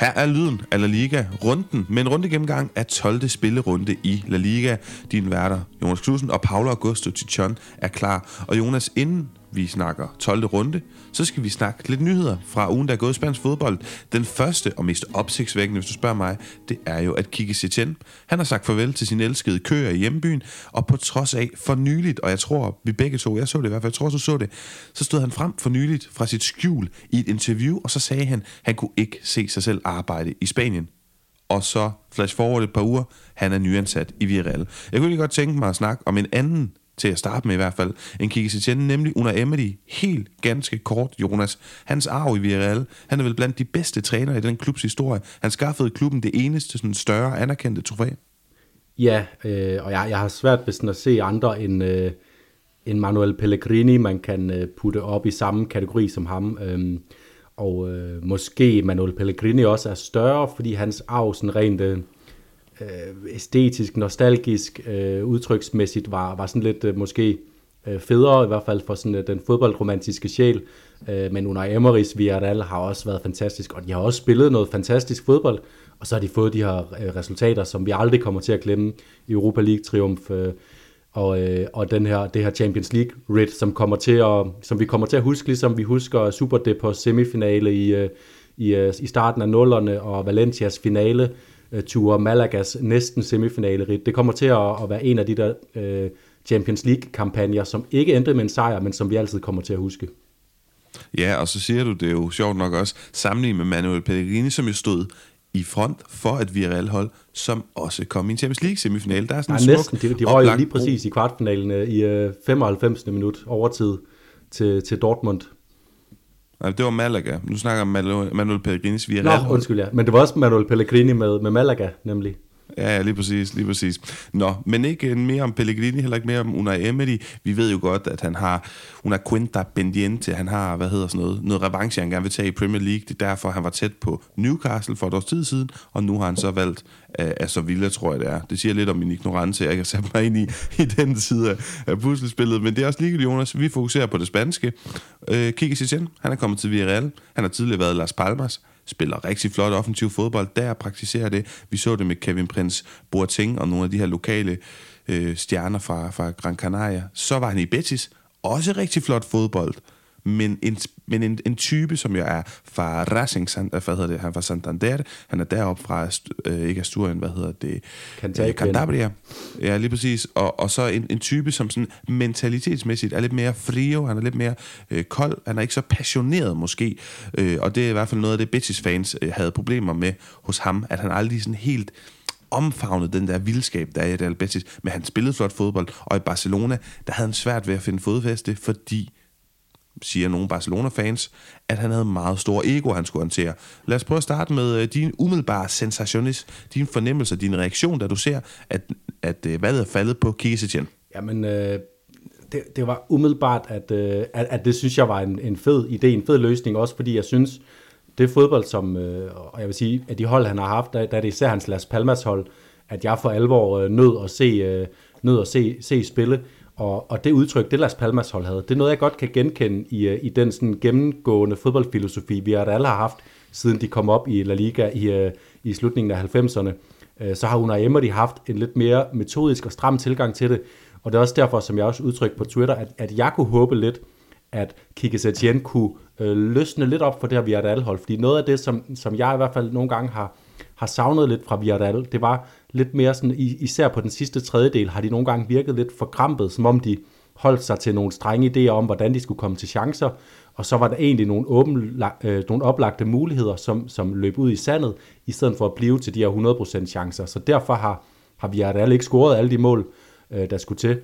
Her er lyden af La Liga runden med en runde gennemgang af 12. spillerunde i La Liga. Din værter, Jonas Knudsen og Paolo Augusto Tichon er klar. Og Jonas, inden vi snakker 12. runde, så skal vi snakke lidt nyheder fra ugen, der er gået i spansk fodbold. Den første og mest opsigtsvækkende, hvis du spørger mig, det er jo, at Kike Setien, han har sagt farvel til sin elskede køer i hjembyen, og på trods af for nyligt, og jeg tror, vi begge to, jeg så det i hvert fald, jeg tror, du så det, så stod han frem for nyligt fra sit skjul i et interview, og så sagde han, han kunne ikke se sig selv arbejde i Spanien og så flash forward et par uger, han er nyansat i Villarreal. Jeg kunne lige godt tænke mig at snakke om en anden til at starte med i hvert fald, en Kiki Setien, nemlig under Emery. Helt ganske kort, Jonas. Hans arv i Villarreal, han er vel blandt de bedste trænere i den klubs historie. Han skaffede klubben det eneste sådan større anerkendte trofæ. Ja, øh, og jeg, jeg har svært ved sådan at se andre end, øh, end Manuel Pellegrini, man kan øh, putte op i samme kategori som ham. Øh, og øh, måske Manuel Pellegrini også er større, fordi hans arv sådan rent... Øh, øh, æstetisk, nostalgisk, øh, udtryksmæssigt var, var sådan lidt øh, måske øh, federe, i hvert fald for sådan øh, den fodboldromantiske sjæl. Øh, men under Emery's Villarreal har også været fantastisk, og de har også spillet noget fantastisk fodbold, og så har de fået de her øh, resultater, som vi aldrig kommer til at glemme i Europa League-triumf, øh, og, øh, og den her, det her Champions League red, som, kommer til at, som vi kommer til at huske, ligesom vi husker Super på semifinale i, øh, i, øh, i starten af nullerne, og Valencias finale, øh, ture Malagas næsten semifinale Det kommer til at, at være en af de der øh, Champions League-kampagner, som ikke endte med en sejr, men som vi altid kommer til at huske. Ja, og så siger du det jo sjovt nok også, sammenlignet med Manuel Pellegrini, som jo stod i front for et Villarreal hold, som også kom i en Champions League semifinale. Der er sådan ja, næsten. De, de røg jo lige præcis i kvartfinalen øh, i øh, 95. minut overtid til, til Dortmund. Nej, det var Malaga. Nu snakker jeg om Manuel, Pellegrinis Villarreal. Nå, undskyld, ja. Men det var også Manuel Pellegrini med, med Malaga, nemlig. Ja, ja, lige præcis, lige præcis. Nå, men ikke mere om Pellegrini, heller ikke mere om Unai Emery. Vi ved jo godt, at han har una quinta pendiente, han har, hvad hedder sådan noget, noget revanche, han gerne vil tage i Premier League. Det er derfor, han var tæt på Newcastle for et års tid siden, og nu har han så valgt øh, uh, Sevilla, tror jeg det er. Det siger lidt om min ignorance, jeg ikke har sat mig ind i, i den side af, puslespillet, men det er også ligegyldigt, Jonas. Vi fokuserer på det spanske. Øh, uh, Kike Setien, han er kommet til Villarreal. Han har tidligere været Las Palmas spiller rigtig flot offensiv fodbold, der praktiserer det. Vi så det med Kevin Prince Boateng og nogle af de her lokale øh, stjerner fra, fra Gran Canaria. Så var han i Betis, også rigtig flot fodbold men en, men en, en type, som jo er fra Racing, hvad hedder det, han er fra Santander, han er deroppe fra, øh, ikke Asturien, hvad hedder det, øh, Cantabria, ja, lige præcis, og, og så en, en type, som sådan mentalitetsmæssigt er lidt mere frio, han er lidt mere øh, kold, han er ikke så passioneret måske, øh, og det er i hvert fald noget af det, Betis-fans øh, havde problemer med hos ham, at han aldrig sådan helt omfavnet den der vildskab, der er i Real Betis, men han spillede flot fodbold, og i Barcelona, der havde han svært ved at finde fodfæste, fordi siger nogle Barcelona-fans, at han havde meget stor ego, han skulle håndtere. Lad os prøve at starte med øh, din umiddelbare sensationist, din fornemmelse, din reaktion, da du ser, at, at øh, valget er faldet på Kike Jamen, øh, det, det var umiddelbart, at, øh, at, at det synes jeg var en, en fed idé, en fed løsning, også fordi jeg synes, det fodbold, som, øh, og jeg vil sige, at de hold, han har haft, da, da det især hans Las Palmas hold, at jeg for alvor øh, nød at se, øh, nød at se, se spille, og, og det udtryk, det Las Palmas hold havde, det er noget, jeg godt kan genkende i, øh, i den sådan gennemgående fodboldfilosofi, vi har alle har haft, siden de kom op i La Liga i, øh, i slutningen af 90'erne. Øh, så har Unai Emery haft en lidt mere metodisk og stram tilgang til det, og det er også derfor, som jeg også udtrykte på Twitter, at, at jeg kunne håbe lidt, at Kike Setien kunne øh, løsne lidt op for det her Villarreal-hold, fordi noget af det, som, som jeg i hvert fald nogle gange har, har savnet lidt fra Villarreal, det var lidt mere sådan, især på den sidste tredjedel, har de nogle gange virket lidt forkrampet, som om de holdt sig til nogle strenge idéer om, hvordan de skulle komme til chancer, og så var der egentlig nogle, åben, øh, nogle oplagte muligheder, som, som løb ud i sandet, i stedet for at blive til de her 100% chancer. Så derfor har, har Villarreal ikke scoret alle de mål, øh, der skulle til.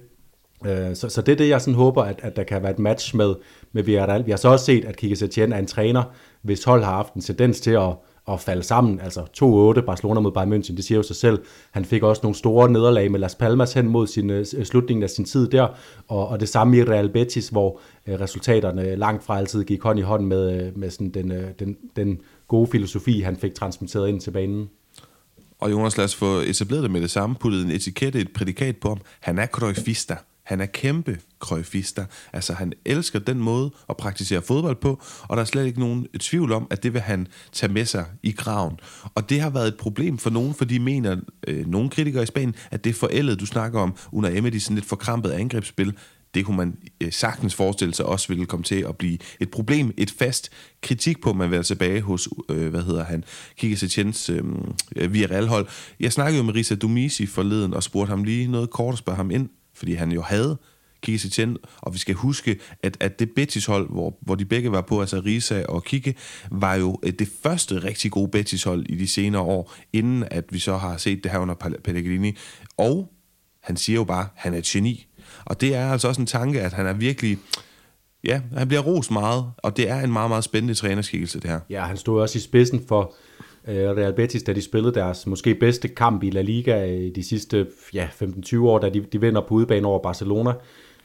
Øh, så, så det er det, jeg sådan håber, at, at der kan være et match med, med Villarreal. Vi har så også set, at Kike Setien er en træner, hvis hold har haft en tendens til at, at falde sammen. Altså 2-8 Barcelona mod Bayern München, det siger jo sig selv. Han fik også nogle store nederlag med Las Palmas hen mod sin, uh, slutningen af sin tid der, og, og det samme i Real Betis, hvor øh, resultaterne langt fra altid gik hånd i hånd med, med sådan den, den, den gode filosofi, han fik transmitteret ind til banen. Og Jonas, lad os få etableret det med det samme, puttet en etikette, et prædikat på ham. Han er cruyffista han er kæmpe krøjfister. Altså, han elsker den måde at praktisere fodbold på, og der er slet ikke nogen tvivl om, at det vil han tage med sig i graven. Og det har været et problem for nogen, for de mener, øh, nogle kritikere i Spanien, at det forældet, du snakker om, under Emery, sådan lidt forkrampet angrebsspil, det kunne man øh, sagtens forestille sig også ville komme til at blive et problem, et fast kritik på, man vil tilbage hos, øh, hvad hedder han, Kike Setiens øhm, øh, Villarreal-hold. Jeg snakkede jo med Risa Dumisi forleden og spurgte ham lige noget kort og spørge ham ind, fordi han jo havde Kike Setien, og vi skal huske, at, at det Betis-hold, hvor, hvor de begge var på, altså Risa og Kike, var jo øh, det første rigtig gode Betis-hold i de senere år, inden at vi så har set det her under Pellegrini. Og han siger jo bare, at han er et geni. Og det er altså også en tanke, at han er virkelig... Ja, han bliver rost meget, og det er en meget, meget spændende trænerskikkelse, det her. Ja, han stod også i spidsen for Øh, Real Betis, da de spillede deres måske bedste kamp i La Liga i de sidste ja, 15-20 år, da de, de vinder på udebane over Barcelona,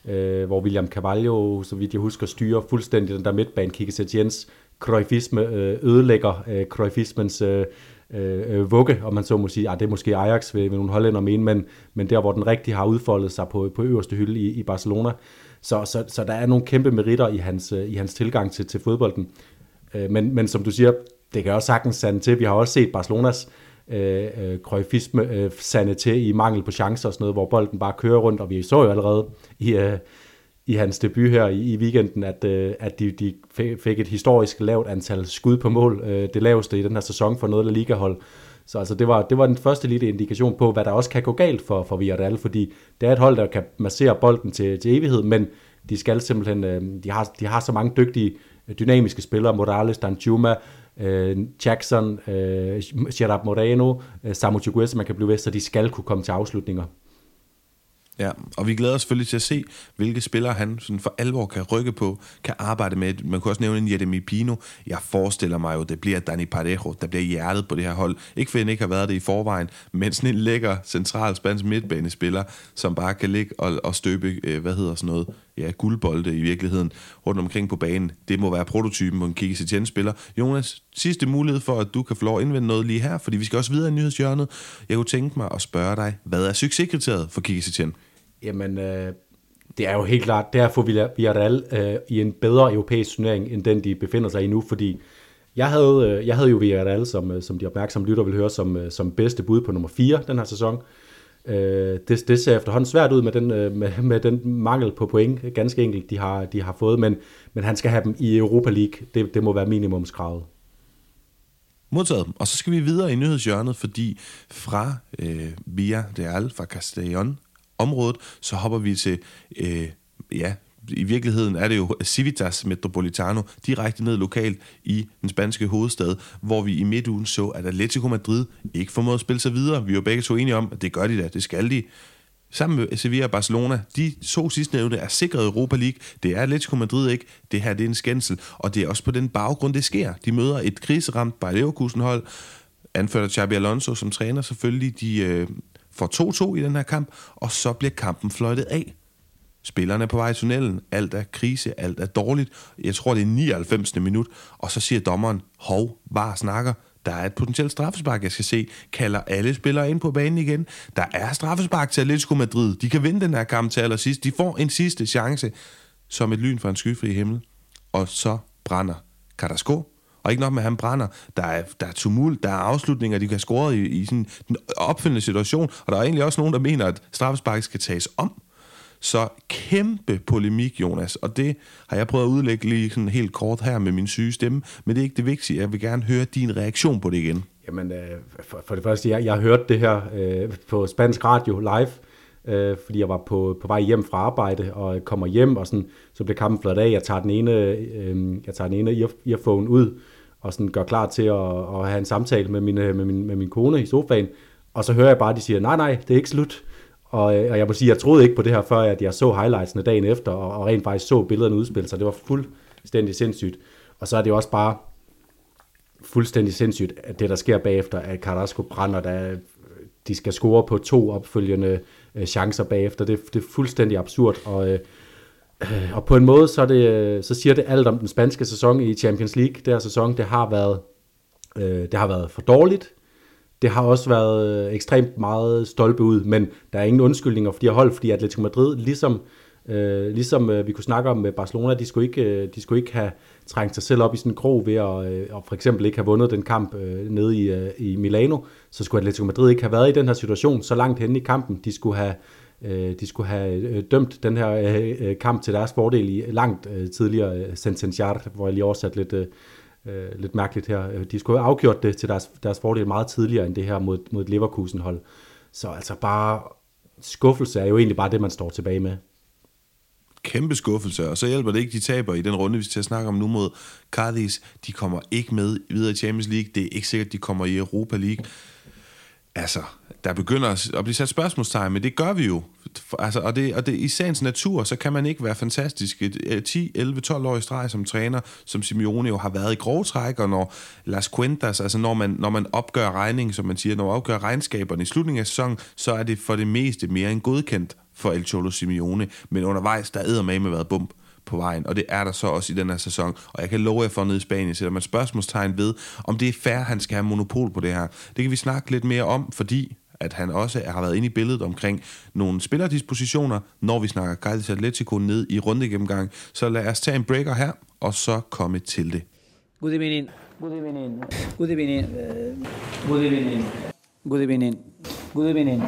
øh, hvor William Carvalho, så vidt jeg husker, styrer fuldstændig den der midtbane, Kike Setiens Cruyffisme øh, ødelægger øh, Cruyffismens øh, øh, øh, vugge, og man så må sige, at det er måske Ajax, ved, ved nogle hollænder mene, men, men der, hvor den rigtig har udfoldet sig på, på øverste hylde i, i Barcelona. Så, så, så der er nogle kæmpe meritter i hans, i hans tilgang til, til fodbolden. Øh, men, men som du siger, det kan også sagtens sande til. Vi har også set Barcelonas øh, øh, krøjfisme øh, sande til i mangel på chancer og sådan noget, hvor bolden bare kører rundt, og vi så jo allerede i, øh, i hans debut her i, i weekenden, at, øh, at de, de fik et historisk lavt antal skud på mål, øh, det laveste i den her sæson for noget af ligahold. Så altså, det, var, det var den første lille indikation på, hvad der også kan gå galt for, for Villarreal, fordi det er et hold, der kan massere bolden til, til evighed, men de skal simpelthen, øh, de, har, de har så mange dygtige øh, dynamiske spillere, Morales, Danjuma, Øh, Jackson, øh, Gerard Moreno, øh, Samu Chiguez, man kan blive ved, så de skal kunne komme til afslutninger. Ja, og vi glæder os selvfølgelig til at se, hvilke spillere han sådan for alvor kan rykke på, kan arbejde med. Man kunne også nævne en Jeremy Pino. Jeg forestiller mig jo, det bliver Dani Parejo, der bliver hjertet på det her hold. Ikke fordi han ikke har været det i forvejen, men sådan en lækker central spansk midtbanespiller, som bare kan ligge og, og støbe, øh, hvad hedder sådan noget, ja, guldbolde i virkeligheden rundt omkring på banen. Det må være prototypen på en Kiki Setien-spiller. Jonas, sidste mulighed for, at du kan få lov at indvende noget lige her, fordi vi skal også videre i nyhedshjørnet. Jeg kunne tænke mig at spørge dig, hvad er succeskriteriet for Kiki Setien? Jamen, øh, det er jo helt klart, der får Villarreal øh, i en bedre europæisk turnering, end den de befinder sig i nu, fordi jeg havde, øh, jeg havde jo Villarreal, som, øh, som de opmærksomme lytter vil høre, som, øh, som bedste bud på nummer 4 den her sæson. Øh, det, det ser efterhånden svært ud med den, øh, med, med den mangel på point, ganske enkelt, de har, de har fået, men, men han skal have dem i Europa League. Det, det må være minimumskravet. Modtaget. Og så skal vi videre i nyhedshjørnet, fordi fra øh, Via Real, fra Castellón, området, så hopper vi til, øh, ja, i virkeligheden er det jo Civitas Metropolitano, direkte ned lokalt i den spanske hovedstad, hvor vi i midtugen så, at Atletico Madrid ikke formåede at spille sig videre. Vi var begge to enige om, at det gør de da, det skal de. Sammen med Sevilla og Barcelona, de to sidstnævnte er sikret Europa League. Det er Atletico Madrid ikke. Det her det er en skændsel, og det er også på den baggrund, det sker. De møder et kriseramt Bayer Leverkusen-hold, anført af Xabi Alonso som træner selvfølgelig. De øh, får 2-2 i den her kamp, og så bliver kampen fløjtet af. Spillerne på vej i tunnelen, alt er krise, alt er dårligt. Jeg tror, det er 99. minut, og så siger dommeren, hov, var snakker, der er et potentielt straffespark, jeg skal se. Kalder alle spillere ind på banen igen. Der er straffespark til Atletico Madrid. De kan vinde den her kamp til allersidst. De får en sidste chance, som et lyn fra en skyfri himmel. Og så brænder Carrasco. Og ikke nok med, at han brænder. Der er, der er tumult, der er afslutninger, de kan score i, i sådan en opfindende situation. Og der er egentlig også nogen, der mener, at straffesparket skal tages om. Så kæmpe polemik, Jonas, og det har jeg prøvet at udlægge lige sådan helt kort her med min syge stemme, men det er ikke det vigtige. Jeg vil gerne høre din reaktion på det igen. Jamen, øh, for, for det første, jeg, jeg hørte det her øh, på spansk radio live, øh, fordi jeg var på, på vej hjem fra arbejde, og kommer hjem, og sådan, så bliver kampen flot af. Jeg tager den ene, øh, jeg tager den ene earphone ud, og sådan gør klar til at, at have en samtale med min, øh, med, min, med min kone i sofaen, og så hører jeg bare, at de siger, nej, nej, det er ikke slut. Og, øh, og jeg må sige, jeg troede ikke på det her, før at jeg så highlightsene dagen efter, og, og rent faktisk så billederne udspille sig. Det var fuldstændig sindssygt. Og så er det jo også bare fuldstændig sindssygt, at det, der sker bagefter, at Carrasco brænder, da øh, de skal score på to opfølgende øh, chancer bagefter. Det, det er fuldstændig absurd, og, øh, og på en måde, så, det, øh, så siger det alt om den spanske sæson i Champions League. Det her sæson, det har været, øh, det har været for dårligt, det har også været øh, ekstremt meget stolpe ud, men der er ingen undskyldninger for de her hold, fordi Atletico Madrid, ligesom, øh, ligesom øh, vi kunne snakke om med Barcelona, de skulle ikke, øh, de skulle ikke have trængt sig selv op i sådan en krog ved at øh, og for eksempel ikke have vundet den kamp øh, nede i, øh, i Milano, så skulle Atletico Madrid ikke have været i den her situation så langt henne i kampen. De skulle have, øh, de skulle have øh, dømt den her øh, øh, kamp til deres fordel i langt øh, tidligere øh, sentenciar, hvor jeg lige oversatte lidt, øh, øh, lidt mærkeligt her. Øh, de skulle have afgjort det til deres, deres fordel meget tidligere end det her mod, mod et Leverkusen-hold. Så altså bare skuffelse er jo egentlig bare det, man står tilbage med kæmpe skuffelse, og så hjælper det ikke, de taber i den runde, vi skal snakke om nu mod Cardis. De kommer ikke med videre i Champions League. Det er ikke sikkert, de kommer i Europa League. Altså, der begynder at blive sat spørgsmålstegn, men det gør vi jo. Altså, og, det, og det, i sagens natur, så kan man ikke være fantastisk. 10, 11, 12 år i streg som træner, som Simeone jo har været i grove træk, og når Las Cuentas, altså når man, når man opgør regningen, som man siger, når man opgør regnskaberne i slutningen af sæsonen, så er det for det meste mere end godkendt for El Cholo Simeone, men undervejs, der æder med med været bump på vejen, og det er der så også i den her sæson. Og jeg kan love jer for nede i Spanien, sætter man spørgsmålstegn ved, om det er fair, han skal have monopol på det her. Det kan vi snakke lidt mere om, fordi at han også har været inde i billedet omkring nogle spillerdispositioner, når vi snakker Carlos Atletico ned i rundegennemgang. Så lad os tage en breaker her, og så komme til det. Good evening. Good evening. Good evening. Good evening. Good evening. Good evening.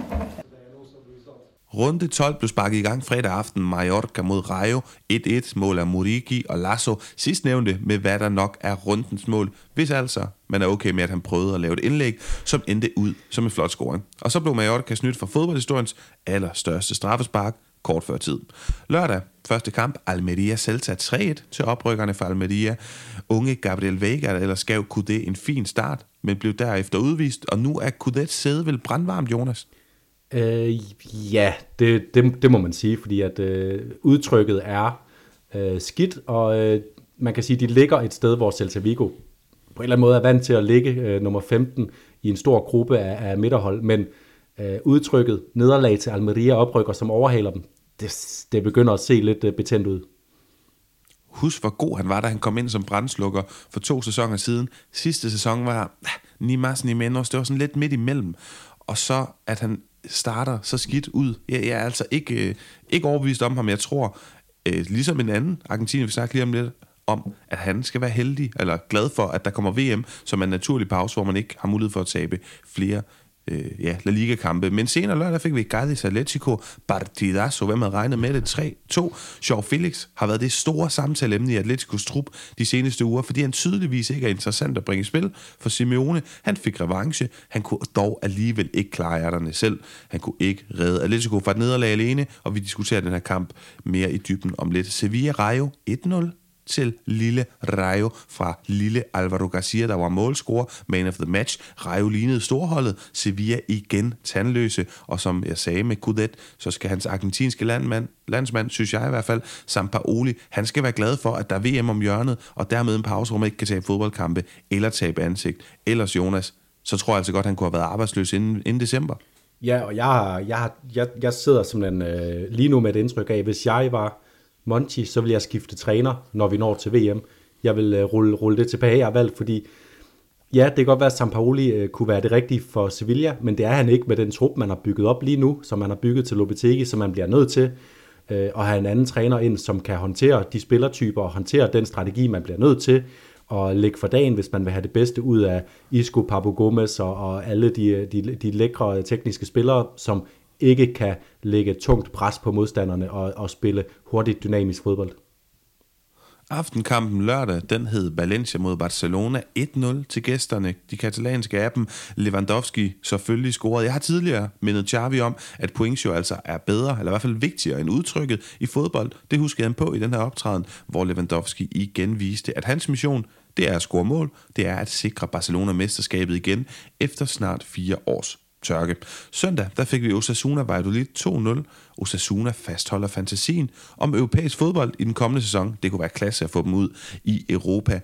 Runde 12 blev sparket i gang fredag aften. Mallorca mod Rayo. 1-1 mål af Muriki og Lasso. Sidstnævnte med hvad der nok er rundens mål. Hvis altså man er okay med, at han prøvede at lave et indlæg, som endte ud som en flot scoring. Og så blev Mallorca snydt for fodboldhistoriens allerstørste straffespark kort før tid. Lørdag, første kamp, Almeria Celta 3-1 til oprykkerne for Almeria. Unge Gabriel Vega eller skav Kudé en fin start, men blev derefter udvist, og nu er Kudet sæde vel brandvarmt, Jonas? Øh, ja, det, det, det må man sige, fordi at øh, udtrykket er øh, skidt, og øh, man kan sige, at de ligger et sted, hvor Celta Vigo på en eller anden måde er vant til at ligge øh, nummer 15 i en stor gruppe af, af midterhold, men øh, udtrykket nederlag til Almeria oprykker, som overhaler dem, det, det begynder at se lidt øh, betændt ud. Husk, hvor god han var, da han kom ind som brændslukker for to sæsoner siden. Sidste sæson var ah, ni mas ni menos, det var sådan lidt midt imellem. Og så, at han starter så skidt ud. Jeg, jeg er altså ikke, øh, ikke overbevist om ham. Jeg tror, øh, ligesom en anden argentiner, vi snakker lige om lidt, om, at han skal være heldig, eller glad for, at der kommer VM, som er en naturlig pause, hvor man ikke har mulighed for at tabe flere øh, ja, La Liga-kampe. Men senere lørdag fik vi Gadis Atletico Partidazo. Hvem havde regnet med det? 3-2. Sjov Felix har været det store samtaleemne i Atleticos trup de seneste uger, fordi han tydeligvis ikke er interessant at bringe i spil for Simeone. Han fik revanche. Han kunne dog alligevel ikke klare ærterne selv. Han kunne ikke redde Atletico fra et nederlag alene, og vi diskuterer den her kamp mere i dybden om lidt. Sevilla Rayo 1-0 til lille Rayo fra lille Alvaro Garcia, der var målscorer, man of the match. Rayo lignede storholdet, Sevilla igen tandløse, og som jeg sagde med Kudet, så skal hans argentinske landmand, landsmand, synes jeg i hvert fald, Sampaoli, han skal være glad for, at der er VM om hjørnet, og dermed en pause, hvor man ikke kan tabe fodboldkampe, eller tabe ansigt. Ellers Jonas, så tror jeg altså godt, han kunne have været arbejdsløs inden, inden december. Ja, og jeg, jeg, jeg, jeg sidder simpelthen øh, lige nu med et indtryk af, hvis jeg var Monchi, så vil jeg skifte træner, når vi når til VM. Jeg vil øh, rulle, rulle det tilbage, jeg har valgt, fordi ja, det kan godt være, at Sampaoli øh, kunne være det rigtige for Sevilla, men det er han ikke med den trup, man har bygget op lige nu, som man har bygget til Lopetegi, som man bliver nødt til øh, at have en anden træner ind, som kan håndtere de spillertyper og håndtere den strategi, man bliver nødt til at lægge for dagen, hvis man vil have det bedste ud af Isco, Papu Gomez og, og alle de, øh, de, de lækre tekniske spillere, som ikke kan lægge tungt pres på modstanderne og, og spille hurtigt dynamisk fodbold. Aftenkampen lørdag, den hed Valencia mod Barcelona 1-0 til gæsterne. De katalanske af dem, Lewandowski selvfølgelig scorede. Jeg har tidligere mindet Xavi om, at points jo altså er bedre, eller i hvert fald vigtigere end udtrykket i fodbold. Det husker han på i den her optræden, hvor Lewandowski igen viste, at hans mission, det er at score mål, det er at sikre Barcelona mesterskabet igen efter snart fire års tørke. Søndag der fik vi Osasuna Valladolid 2-0. Osasuna fastholder fantasien om europæisk fodbold i den kommende sæson. Det kunne være klasse at få dem ud i Europa.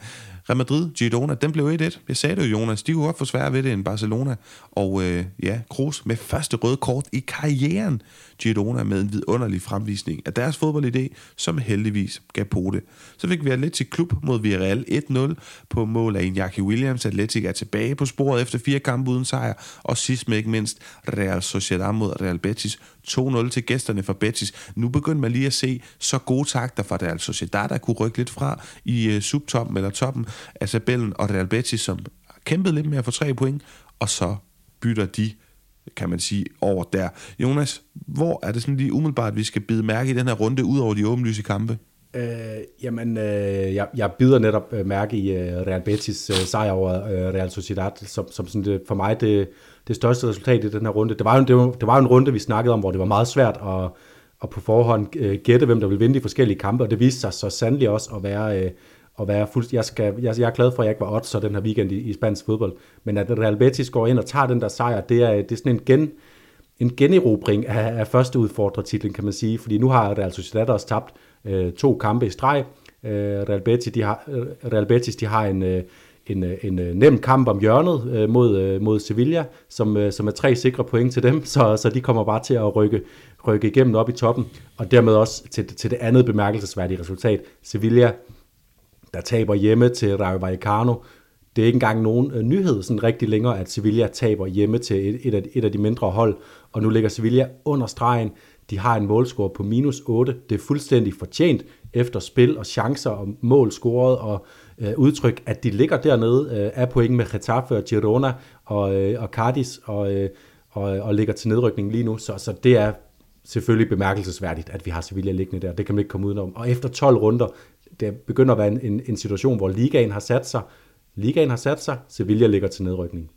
Real Madrid, Girona, den blev 1-1. Jeg sagde det jo, Jonas. De kunne godt få sværere ved det end Barcelona. Og øh, ja, Kroos med første røde kort i karrieren. Girona med en vidunderlig fremvisning af deres fodboldidé, som heldigvis gav på det. Så fik vi Atletic Klub mod Villarreal 1-0 på mål af Iñaki Williams. Atletic er tilbage på sporet efter fire kampe uden sejr, og sidst men ikke mindst Real Sociedad mod Real Betis 2-0 til gæsterne for Betis. Nu begynder man lige at se så gode takter fra Real Sociedad, der kunne rykke lidt fra i uh, subtoppen eller toppen af tabellen, og Real Betis, som kæmpede lidt med at få tre point, og så bytter de kan man sige, over der. Jonas, hvor er det sådan lige umiddelbart, at vi skal bide mærke i den her runde, ud over de åbenlyse kampe? Øh, jamen, øh, jeg, jeg bider netop øh, mærke i øh, Real Betis øh, sejr over øh, Real Sociedad, som, som sådan det, for mig det, det største resultat i den her runde. Det var, jo, det, var, det var jo en runde, vi snakkede om, hvor det var meget svært at, at på forhånd øh, gætte, hvem der ville vinde de forskellige kampe, og det viste sig så sandelig også at være... Øh, at være fuldstændig, jeg, skal, jeg, jeg er glad for, at jeg ikke var odds så den her weekend i, i spansk fodbold. Men at Real Betis går ind og tager den der sejr, det er, det er sådan en gen, en generobring af, af første udfordrertitlen, kan man sige. Fordi nu har Real Sociedad også tabt øh, to kampe i streg. Øh, Real, Betis, de har, øh, Real Betis de har en, øh, en, øh, en, øh, nem kamp om hjørnet øh, mod, øh, mod Sevilla, som, øh, som er tre sikre point til dem, så, så de kommer bare til at rykke, rykke igennem op i toppen. Og dermed også til, til det andet bemærkelsesværdige resultat. Sevilla der taber hjemme til Rayo Vallecano. Det er ikke engang nogen øh, nyhed sådan rigtig længere, at Sevilla taber hjemme til et, et, af, et af de mindre hold, og nu ligger Sevilla under stregen. De har en målscore på minus 8. Det er fuldstændig fortjent efter spil og chancer og mål scoret og øh, udtryk, at de ligger dernede øh, af point med Getafe og Girona og, øh, og Cardis og, øh, og, og ligger til nedrykning lige nu. Så, så det er selvfølgelig bemærkelsesværdigt, at vi har Sevilla liggende der. Det kan man ikke komme udenom. Og efter 12 runder, det begynder at være en, en, en situation, hvor ligaen har sat sig. Ligaen har sat sig, Sevilla ligger til nedrykning.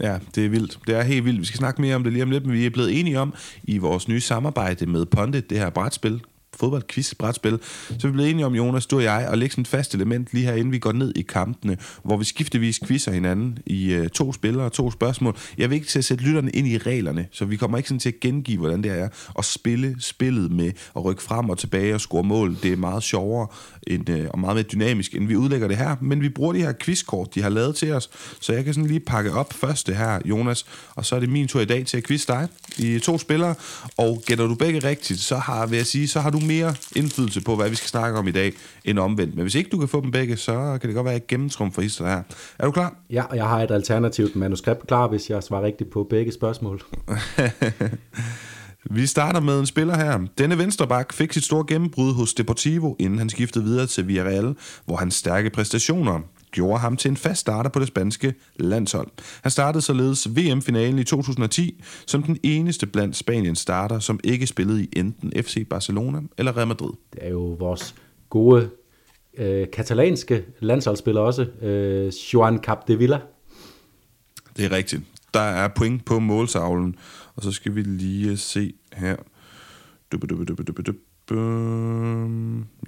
Ja, det er vildt. Det er helt vildt. Vi skal snakke mere om det lige om lidt, men vi er blevet enige om i vores nye samarbejde med Pondit, det her brætspil, fodboldquiz, brætspil, så vi blev enige om, Jonas, du og jeg, at lægge sådan et fast element lige her, inden vi går ned i kampene, hvor vi skiftevis quizzer hinanden i øh, to spillere, to spørgsmål. Jeg vil ikke til at sætte lytterne ind i reglerne, så vi kommer ikke sådan til at gengive, hvordan det er at spille spillet med at rykke frem og tilbage og score mål. Det er meget sjovere end, uh, og meget mere dynamisk, end vi udlægger det her, men vi bruger de her quizkort, de har lavet til os, så jeg kan sådan lige pakke op først det her, Jonas, og så er det min tur i dag til at quizze dig i to spillere, og gætter du begge rigtigt, så har, vil jeg sige, så har du mere indflydelse på, hvad vi skal snakke om i dag, end omvendt. Men hvis ikke du kan få dem begge, så kan det godt være, at jeg for hister her. Er du klar? Ja, og jeg har et alternativt manuskript klar, hvis jeg svarer rigtigt på begge spørgsmål. Vi starter med en spiller her. Denne venstreback fik sit store gennembrud hos Deportivo, inden han skiftede videre til Villarreal, hvor hans stærke præstationer gjorde ham til en fast starter på det spanske landshold. Han startede således VM-finalen i 2010 som den eneste blandt Spaniens starter, som ikke spillede i enten FC Barcelona eller Real Madrid. Det er jo vores gode øh, katalanske landsholdsspiller også, øh, Joan Capdevila. Det er rigtigt. Der er point på målsavlen, og så skal vi lige se her.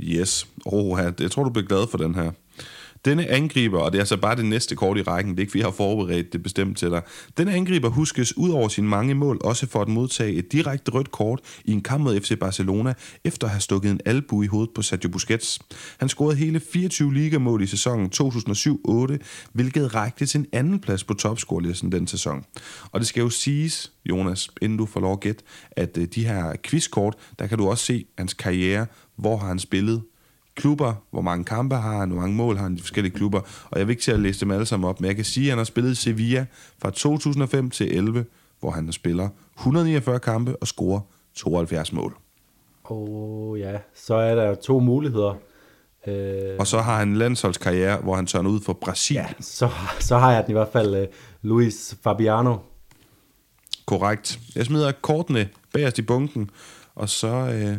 Yes. Oh, jeg tror, du bliver glad for den her. Denne angriber, og det er altså bare det næste kort i rækken, det er ikke, vi har forberedt det bestemt til dig. Denne angriber huskes ud over sine mange mål også for at modtage et direkte rødt kort i en kamp mod FC Barcelona, efter at have stukket en albu i hovedet på Sergio Busquets. Han scorede hele 24 ligamål i sæsonen 2007-8, hvilket rækte til en anden plads på topscorelisten den sæson. Og det skal jo siges, Jonas, inden du får lov at gætte, at øh, de her quizkort, der kan du også se hans karriere, hvor har han spillet, klubber, hvor mange kampe har han, hvor mange mål har han i de forskellige klubber, og jeg vil ikke til at læse dem alle sammen op, men jeg kan sige, at han har spillet i Sevilla fra 2005 til 11, hvor han spiller 149 kampe og scorer 72 mål. Åh oh, ja, så er der to muligheder. Øh... Og så har han en landsholdskarriere, hvor han tørner ud for Brasilien. Ja, så, så har jeg den i hvert fald uh, Luis Fabiano. Korrekt. Jeg smider kortene bagerst i bunken, og så, uh,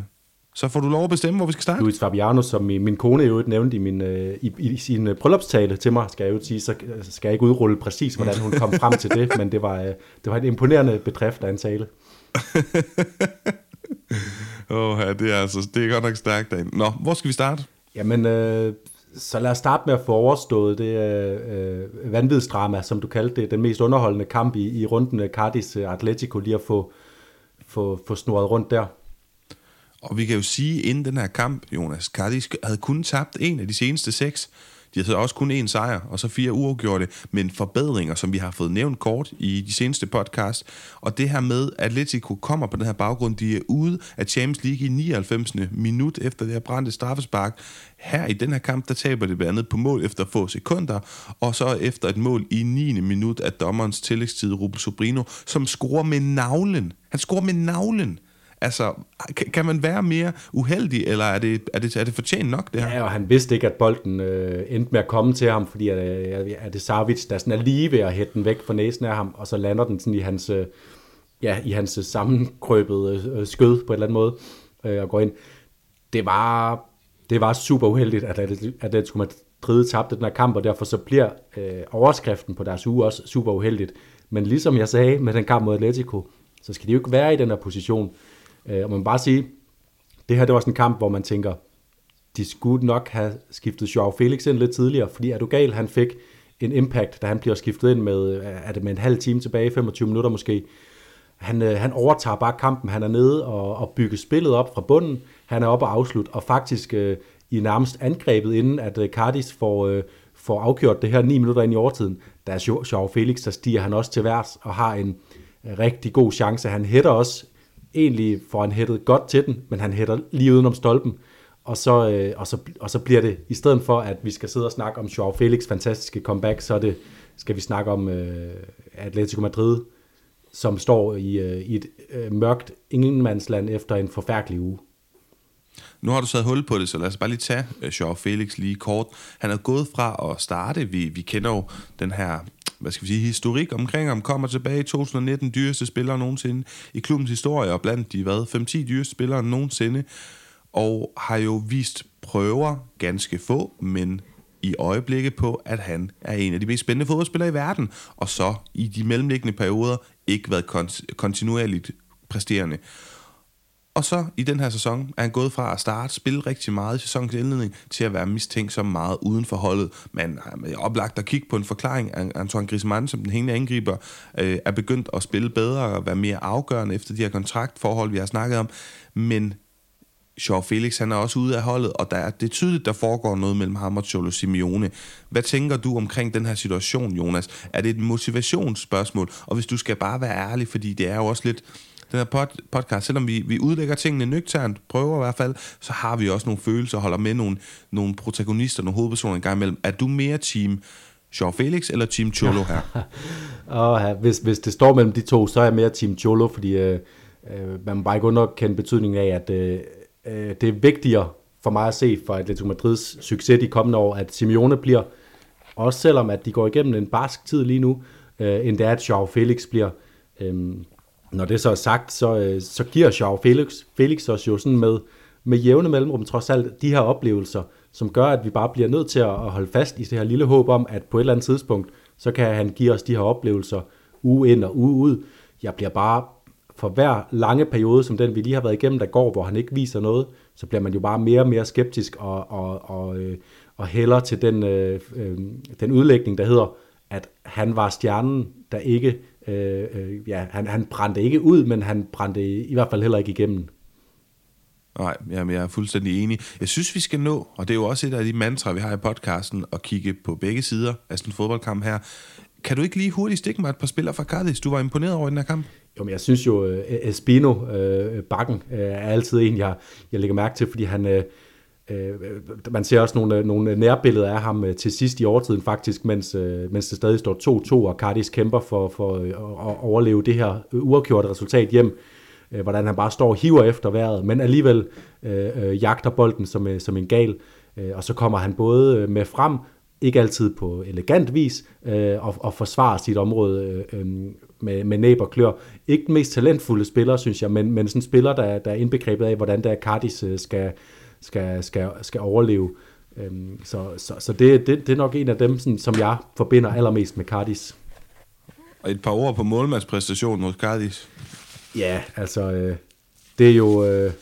så får du lov at bestemme, hvor vi skal starte. Luis Fabiano, som min kone jo nævnte i, min, øh, i, i sin øh, bryllupstale til mig, skal jeg jo sige, så skal jeg ikke udrulle præcis, hvordan hun kom frem til det, men det var, øh, det var en imponerende bedrift af en tale. Åh, oh, ja, det er altså, det er godt nok stærkt derinde. Nå, hvor skal vi starte? Jamen, øh, så lad os starte med at få overstået det øh, vanvidsdrama, som du kaldte det, den mest underholdende kamp i, i runden Cardis Atletico, lige at få, få, få snoret rundt der. Og vi kan jo sige, inden den her kamp, Jonas Cardis havde kun tabt en af de seneste seks. De havde har så også kun én sejr, og så fire uafgjorte, men forbedringer, som vi har fået nævnt kort i de seneste podcast. Og det her med, at Atletico kommer på den her baggrund, de er ude af Champions League i 99. minut efter det her brændte straffespark. Her i den her kamp, der taber det blandt andet på mål efter få sekunder, og så efter et mål i 9. minut af dommerens tillægstid, Rubel Sobrino, som scorer med navlen. Han scorer med navlen. Altså, kan, man være mere uheldig, eller er det, er det, er det fortjent nok, det her? Ja, og han vidste ikke, at bolden øh, endte med at komme til ham, fordi at, øh, er det Savic, der sådan er lige ved at hætte den væk fra næsen af ham, og så lander den sådan i hans, øh, ja, i hans øh, sammenkrøbede øh, øh, skød på en eller anden måde, øh, og går ind. Det var, det var super uheldigt, at, at, at det skulle Madrid tabte den her kamp, og derfor så bliver øh, overskriften på deres uge også super uheldigt. Men ligesom jeg sagde med den kamp mod Atletico, så skal de jo ikke være i den her position. Øh, og man bare sige, det her det var sådan en kamp, hvor man tænker, de skulle nok have skiftet Joao Felix ind lidt tidligere, fordi er du gal, han fik en impact, da han bliver skiftet ind med, er det med en halv time tilbage, 25 minutter måske. Han, øh, han overtager bare kampen, han er nede og, og bygger spillet op fra bunden, han er oppe og afslut, og faktisk øh, i nærmest angrebet, inden at øh, Cardis får, øh, får afgjort det her 9 minutter ind i overtiden, der er Joao Felix, der stiger han også til værs og har en øh, rigtig god chance. Han hætter også egentlig får han hættet godt til den, men han hætter lige udenom stolpen, og så, øh, og, så, og så bliver det, i stedet for at vi skal sidde og snakke om Joao Felix fantastiske comeback, så er det, skal vi snakke om øh, Atletico Madrid, som står i, øh, i et øh, mørkt ingenmandsland efter en forfærdelig uge. Nu har du sat hul på det, så lad os bare lige tage øh, Joao Felix lige kort. Han er gået fra at starte, vi, vi kender jo den her hvad skal vi sige, historik omkring ham, kommer tilbage i 2019, dyreste spiller nogensinde i klubbens historie, og blandt de, hvad, 5-10 dyreste spillere nogensinde, og har jo vist prøver, ganske få, men i øjeblikket på, at han er en af de mest spændende fodboldspillere i verden, og så i de mellemliggende perioder ikke været kontinuerligt præsterende. Og så i den her sæson er han gået fra at starte, spille rigtig meget i sæsonens indledning, til at være mistænkt så meget uden for holdet. Men er oplagt at kigge på en forklaring. Antoine Griezmann, som den hængende angriber, øh, er begyndt at spille bedre og være mere afgørende efter de her kontraktforhold, vi har snakket om. Men Shaw Felix, han er også ude af holdet, og der er, det er tydeligt, der foregår noget mellem ham og Cholo Simeone. Hvad tænker du omkring den her situation, Jonas? Er det et motivationsspørgsmål? Og hvis du skal bare være ærlig, fordi det er jo også lidt den her pod, podcast, selvom vi, vi udlægger tingene nøgternt, prøver i hvert fald, så har vi også nogle følelser, holder med nogle, nogle protagonister, nogle hovedpersoner en gang imellem. Er du mere team Jean Felix eller Team Cholo her? og ja, hvis, hvis det står mellem de to, så er jeg mere Team Cholo, fordi øh, øh man må bare ikke underkende betydningen af, at øh, øh, det er vigtigere for mig at se for Atletico Madrids succes de kommende år, at Simeone bliver, også selvom at de går igennem en barsk tid lige nu, øh, end det er, at Joao Felix bliver. Øh, når det så er sagt, så, øh, så giver Joao Felix, Felix os jo sådan med, med jævne mellemrum trods alt de her oplevelser, som gør, at vi bare bliver nødt til at holde fast i det her lille håb om, at på et eller andet tidspunkt, så kan han give os de her oplevelser uge ind og uge ud. Jeg bliver bare for hver lange periode, som den vi lige har været igennem, der går, hvor han ikke viser noget, så bliver man jo bare mere og mere skeptisk og, og, og, øh, og hælder til den, øh, øh, den udlægning, der hedder, at han var stjernen, der ikke Øh, øh, ja, han, han brændte ikke ud, men han brændte i, hvert fald heller ikke igennem. Nej, jamen jeg er fuldstændig enig. Jeg synes, vi skal nå, og det er jo også et af de mantra, vi har i podcasten, at kigge på begge sider af sådan en fodboldkamp her. Kan du ikke lige hurtigt stikke mig et par spillere fra Cardis? Du var imponeret over den her kamp. Jo, men jeg synes jo, uh, Espino, uh, bakken, uh, er altid en, jeg, jeg lægger mærke til, fordi han, uh, Øh, man ser også nogle, øh, nogle nærbilleder af ham øh, til sidst i overtiden faktisk, mens, øh, mens det stadig står 2-2, og Cardis kæmper for, for øh, at overleve det her uafgjorte resultat hjem. Øh, hvordan han bare står og hiver efter vejret, men alligevel øh, øh, jagter bolden som, øh, som en gal. Øh, og så kommer han både øh, med frem, ikke altid på elegant vis, øh, og, og forsvarer sit område øh, med, med næb og klør. Ikke den mest talentfulde spiller, synes jeg, men, men sådan en spiller, der, der er indbegrebet af, hvordan der Cardis øh, skal, skal, skal, skal overleve. Øhm, så så, så det, det, det er nok en af dem, sådan, som jeg forbinder allermest med Cardis. Og et par ord på målmandspræstationen hos Cardis. Ja, altså, øh, det er jo... Øh,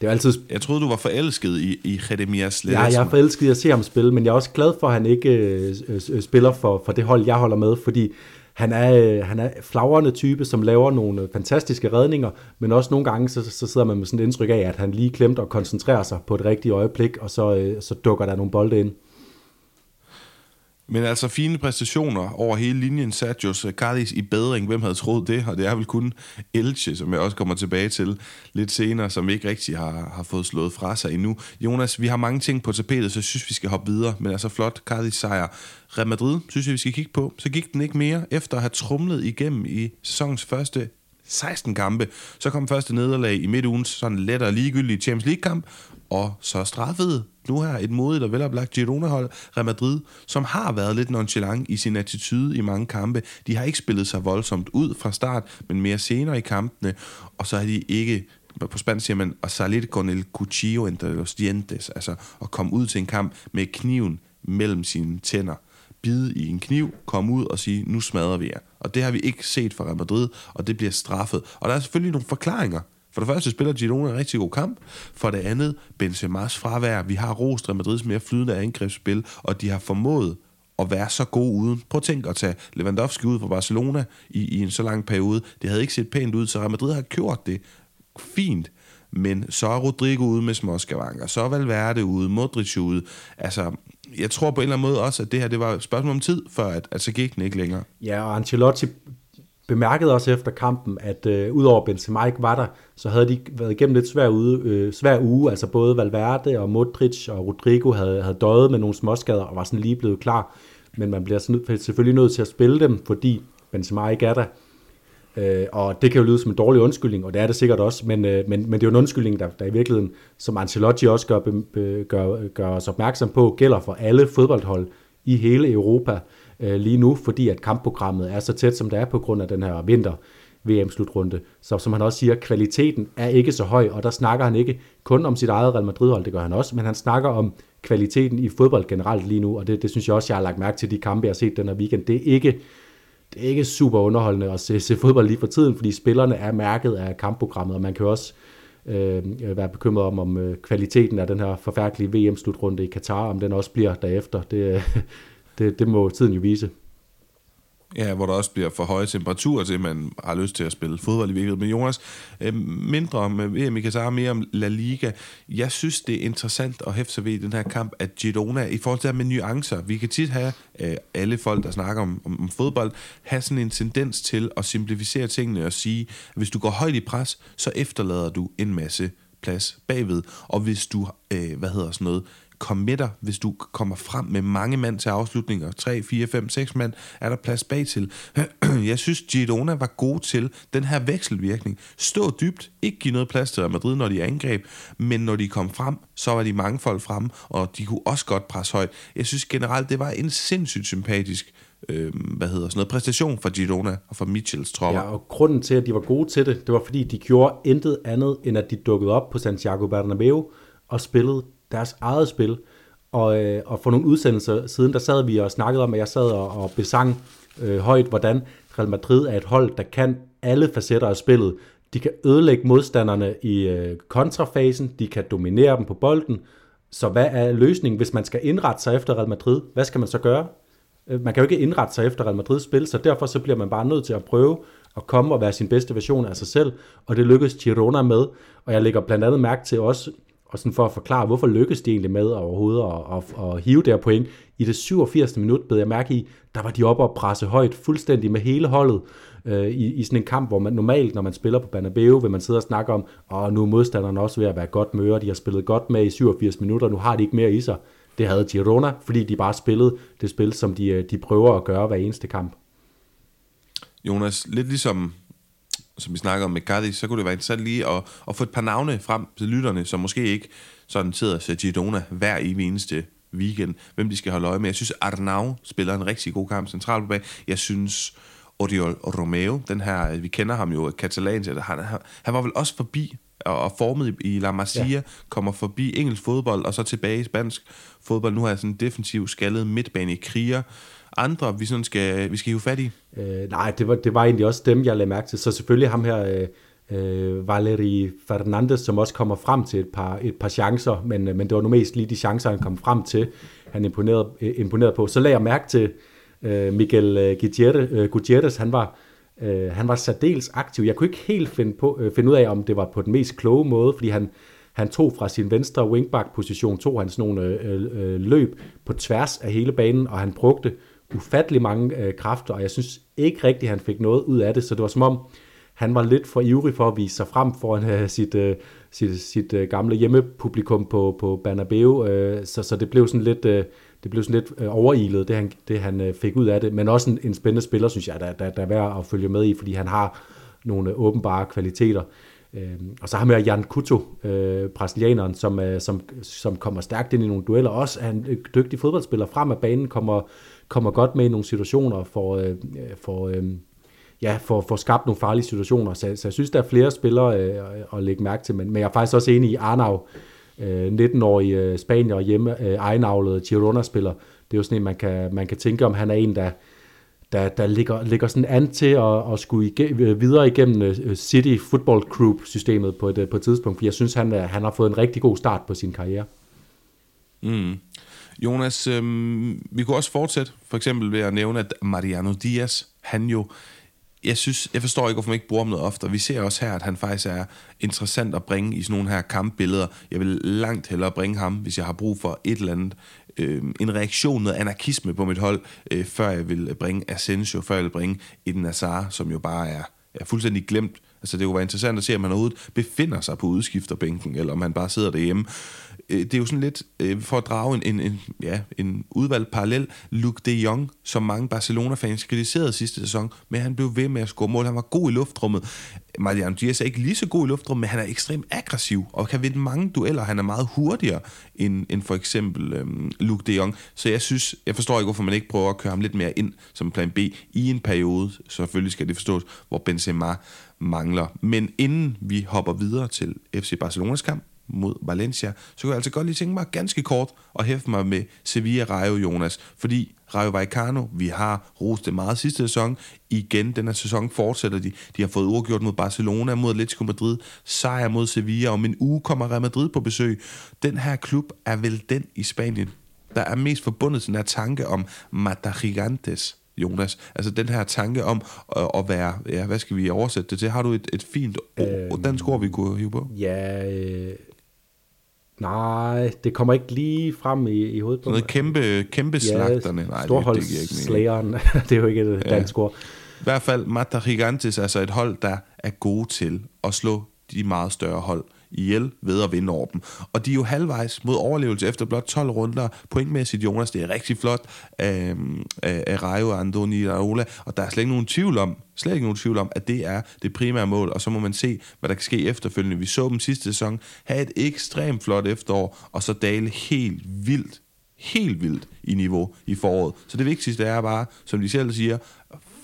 det er altid... Jeg troede, du var forelsket i, i Jeremias Ja, jeg er forelsket i at se ham spille, men jeg er også glad for, at han ikke øh, øh, spiller for, for det hold, jeg holder med, fordi han er, øh, han er flagrende type, som laver nogle øh, fantastiske redninger, men også nogle gange, så, så sidder man med sådan et indtryk af, at han lige klemte og koncentrerer sig på et rigtigt øjeblik, og så, øh, så dukker der nogle bolde ind. Men altså fine præstationer over hele linjen. Sergio Cardis øh, i bedring. Hvem havde troet det? Og det er vel kun Elche, som jeg også kommer tilbage til lidt senere, som ikke rigtig har, har fået slået fra sig endnu. Jonas, vi har mange ting på tapetet, så jeg synes, vi skal hoppe videre. Men altså flot Cardis sejr. Real Madrid, synes jeg, vi skal kigge på. Så gik den ikke mere, efter at have trumlet igennem i sæsonens første 16 kampe. Så kom første nederlag i midtugens sådan let og ligegyldige Champions League-kamp, og så straffede nu her et modigt og veloplagt Girona-hold, Real Madrid, som har været lidt nonchalant i sin attitude i mange kampe. De har ikke spillet sig voldsomt ud fra start, men mere senere i kampene, og så har de ikke på spansk siger man, og salir con el cuchillo entre los dientes, altså at komme ud til en kamp med kniven mellem sine tænder bide i en kniv, komme ud og sige, nu smadrer vi jer. Og det har vi ikke set fra Real Madrid, og det bliver straffet. Og der er selvfølgelig nogle forklaringer. For det første spiller Girona en rigtig god kamp. For det andet, Benzema's fravær. Vi har rost Real Madrids mere flydende angrebsspil, og de har formået at være så god uden. Prøv at tænke at tage Lewandowski ud fra Barcelona i, i en så lang periode. Det havde ikke set pænt ud, så Real Madrid har gjort det fint. Men så er Rodrigo ude med småskavanker, så er Valverde ude, Modric ude. Altså, jeg tror på en eller anden måde også, at det her det var et spørgsmål om tid, før at, at så gik den ikke længere. Ja, og Ancelotti bemærkede også efter kampen, at øh, udover Benzema ikke var der, så havde de været igennem lidt svær, ude, øh, svær uge. Altså både Valverde og Modric og Rodrigo havde, havde døjet med nogle småskader og var sådan lige blevet klar. Men man bliver selvfølgelig nødt til at spille dem, fordi Benzema ikke er der. Øh, og det kan jo lyde som en dårlig undskyldning, og det er det sikkert også, men, øh, men, men det er jo en undskyldning, der, der i virkeligheden, som Ancelotti også gør, be, gør, gør os opmærksom på, gælder for alle fodboldhold i hele Europa øh, lige nu, fordi at kampprogrammet er så tæt, som det er på grund af den her vinter. VM-slutrunde. Så som han også siger, kvaliteten er ikke så høj, og der snakker han ikke kun om sit eget Real Madrid-hold, det gør han også, men han snakker om kvaliteten i fodbold generelt lige nu, og det, det synes jeg også, jeg har lagt mærke til de kampe, jeg har set den her weekend. Det er ikke det er ikke super underholdende at se, se fodbold lige for tiden, fordi spillerne er mærket af kampprogrammet, og man kan også øh, være bekymret om, om øh, kvaliteten af den her forfærdelige VM-slutrunde i Katar, om den også bliver derefter. Det, øh, det, det må tiden jo vise. Ja, hvor der også bliver for høje temperaturer til, at man har lyst til at spille fodbold i virkeligheden. Men Jonas, øh, mindre om øh, VM i Qatar, mere om La Liga. Jeg synes, det er interessant at hæfte sig ved i den her kamp, at Girona, i forhold til det med nuancer, vi kan tit have, øh, alle folk, der snakker om, om, om fodbold, have sådan en tendens til at simplificere tingene og sige, at hvis du går højt i pres, så efterlader du en masse plads bagved. Og hvis du, øh, hvad hedder sådan noget, committer, hvis du kommer frem med mange mand til afslutninger, 3, 4, 5, 6 mand, er der plads bag til. Jeg synes, Girona var god til den her vekselvirkning. Stå dybt, ikke give noget plads til Madrid, når de angreb, men når de kom frem, så var de mange folk frem, og de kunne også godt presse højt. Jeg synes generelt, det var en sindssygt sympatisk øh, hvad hedder sådan noget, præstation for Girona og for Mitchells tropper. Ja, og grunden til, at de var gode til det, det var fordi, de gjorde intet andet, end at de dukkede op på Santiago Bernabeu og spillede deres eget spil. Og, øh, og for nogle udsendelser siden, der sad vi og snakkede om, at jeg sad og, og besang øh, højt, hvordan Real Madrid er et hold, der kan alle facetter af spillet. De kan ødelægge modstanderne i øh, kontrafasen, de kan dominere dem på bolden. Så hvad er løsningen, hvis man skal indrette sig efter Real Madrid? Hvad skal man så gøre? Øh, man kan jo ikke indrette sig efter Real Madrids spil, så derfor så bliver man bare nødt til at prøve at komme og være sin bedste version af sig selv, og det lykkedes Girona med, og jeg lægger blandt andet mærke til også og sådan for at forklare, hvorfor lykkes de egentlig med overhovedet at, at, at hive der point. I det 87. minut blev jeg mærke i, der var de oppe og presse højt, fuldstændig med hele holdet, øh, i, i sådan en kamp, hvor man normalt, når man spiller på Banabeo, vil man sidde og snakke om, og nu er modstanderne også ved at være godt møre, de har spillet godt med i 87 minutter, nu har de ikke mere i sig. Det havde Girona, fordi de bare spillede det spil, som de, øh, de prøver at gøre hver eneste kamp. Jonas, lidt ligesom som vi snakker om med Gadi, så kunne det være interessant lige at, at få et par navne frem til lytterne, som måske ikke sådan sidder og ser Girona hver i eneste weekend, hvem de skal holde øje med. Jeg synes, Arnau spiller en rigtig god kamp centralt på bag. Jeg synes, Oriol Romeo, den her, vi kender ham jo, katalansk, han, han var vel også forbi og formet i La Masia, ja. kommer forbi engelsk fodbold, og så tilbage i spansk fodbold. Nu har jeg sådan en defensiv skaldet midtbane i kriger andre, vi sådan skal, vi skal hive fat i? Øh, nej, det var, det var egentlig også dem, jeg lagde mærke til. Så selvfølgelig ham her, øh, Valerie Valeri Fernandes, som også kommer frem til et par, et par chancer, men, øh, men det var nu mest lige de chancer, han kom frem til, han imponerede, øh, imponerede på. Så lagde jeg mærke til øh, Miguel øh, Gutierrez, Gutierrez, han var, øh, han var særdeles aktiv. Jeg kunne ikke helt finde, på, øh, finde ud af, om det var på den mest kloge måde, fordi han, Han tog fra sin venstre wingback-position, tog han sådan nogle øh, øh, løb på tværs af hele banen, og han brugte ufattelig mange øh, kræfter, og jeg synes ikke rigtigt, han fik noget ud af det, så det var som om, han var lidt for ivrig for at vise sig frem foran øh, sit, øh, sit, sit øh, gamle hjemmepublikum på, på Bernabeu, øh, så, så det blev sådan lidt... Øh, det blev sådan lidt øh, overilet, det han, det han øh, fik ud af det, men også en, en spændende spiller, synes jeg, der, der, der er værd at følge med i, fordi han har nogle øh, åbenbare kvaliteter. Øh, og så har vi Jan Kuto, øh, brasilianeren, som, øh, som, som kommer stærkt ind i nogle dueller. Også er en øh, dygtig fodboldspiller frem af banen, kommer, kommer godt med i nogle situationer, for, øh, øh for, øh, ja, for, for skabt nogle farlige situationer. Så, så jeg synes, der er flere spillere øh, at lægge mærke til, men, men jeg er faktisk også enig i Arnau, øh, 19-årig øh, spanier hjemme, øh, egenavlet Girona-spiller. Det er jo sådan en, man kan, man kan tænke om, han er en, der, der, der ligger, ligger sådan an til at, at skulle ige, øh, videre igennem øh, City Football Group-systemet på et, på et tidspunkt, for jeg synes, han, han har fået en rigtig god start på sin karriere. Mm. Jonas, øh, vi kunne også fortsætte, for eksempel ved at nævne, at Mariano Diaz, han jo jeg synes, jeg forstår ikke, hvorfor man ikke bruger ham noget ofte. Vi ser også her, at han faktisk er interessant at bringe i sådan nogle her kampbilleder. Jeg vil langt hellere bringe ham, hvis jeg har brug for et eller andet, øh, en reaktion, noget anarkisme på mit hold, øh, før jeg vil bringe Asensio, før jeg vil bringe Eden Hazard, som jo bare er, er fuldstændig glemt. Altså det kunne være interessant at se, om han overhovedet befinder sig på udskifterbænken, eller om han bare sidder derhjemme. Øh, det er jo sådan lidt, øh, for at drage en, en, en, ja, en udvalgt parallel, Luke de Jong, som mange Barcelona-fans kritiserede sidste sæson, men han blev ved med at score mål. Han var god i luftrummet. Mariano Diaz er ikke lige så god i luftrummet, men han er ekstremt aggressiv, og kan vinde mange dueller. Han er meget hurtigere end, end for eksempel øhm, Luke de Jong. Så jeg synes, jeg forstår ikke, hvorfor man ikke prøver at køre ham lidt mere ind som plan B i en periode. Selvfølgelig skal det forstås, hvor Benzema mangler. Men inden vi hopper videre til FC Barcelonas kamp, mod Valencia, så kunne jeg altså godt lige tænke mig ganske kort at hæfte mig med Sevilla Rayo Jonas, fordi Rayo Vallecano, vi har rost det meget sidste sæson, igen den her sæson fortsætter de. De har fået uafgjort mod Barcelona, mod Atletico Madrid, sejr mod Sevilla, og om en uge kommer Real Madrid på besøg. Den her klub er vel den i Spanien, der er mest forbundet til den her tanke om Mata Gigantes, Jonas. Altså den her tanke om at, at være, ja, hvad skal vi oversætte det til? Har du et, et fint øhm, dansk ord, vi kunne hive på? Ja, øh, Nej, det kommer ikke lige frem i, i hovedet på mig. Kæmpe, kæmpe slagterne. Nej, storholdsslægeren. det er jo ikke et dansk ja. ord. I hvert fald Mata Gigantes, altså et hold, der er gode til at slå de meget større hold ihjel ved at vinde over dem. Og de er jo halvvejs mod overlevelse efter blot 12 runder. Pointmæssigt, Jonas, det er rigtig flot af, af, af Rayo og Andoni Raola, og der er slet ikke nogen tvivl om, slet ikke nogen tvivl om, at det er det primære mål, og så må man se, hvad der kan ske efterfølgende. Vi så dem sidste sæson have et ekstremt flot efterår, og så dale helt vildt helt vildt i niveau i foråret. Så det vigtigste er bare, som de selv siger,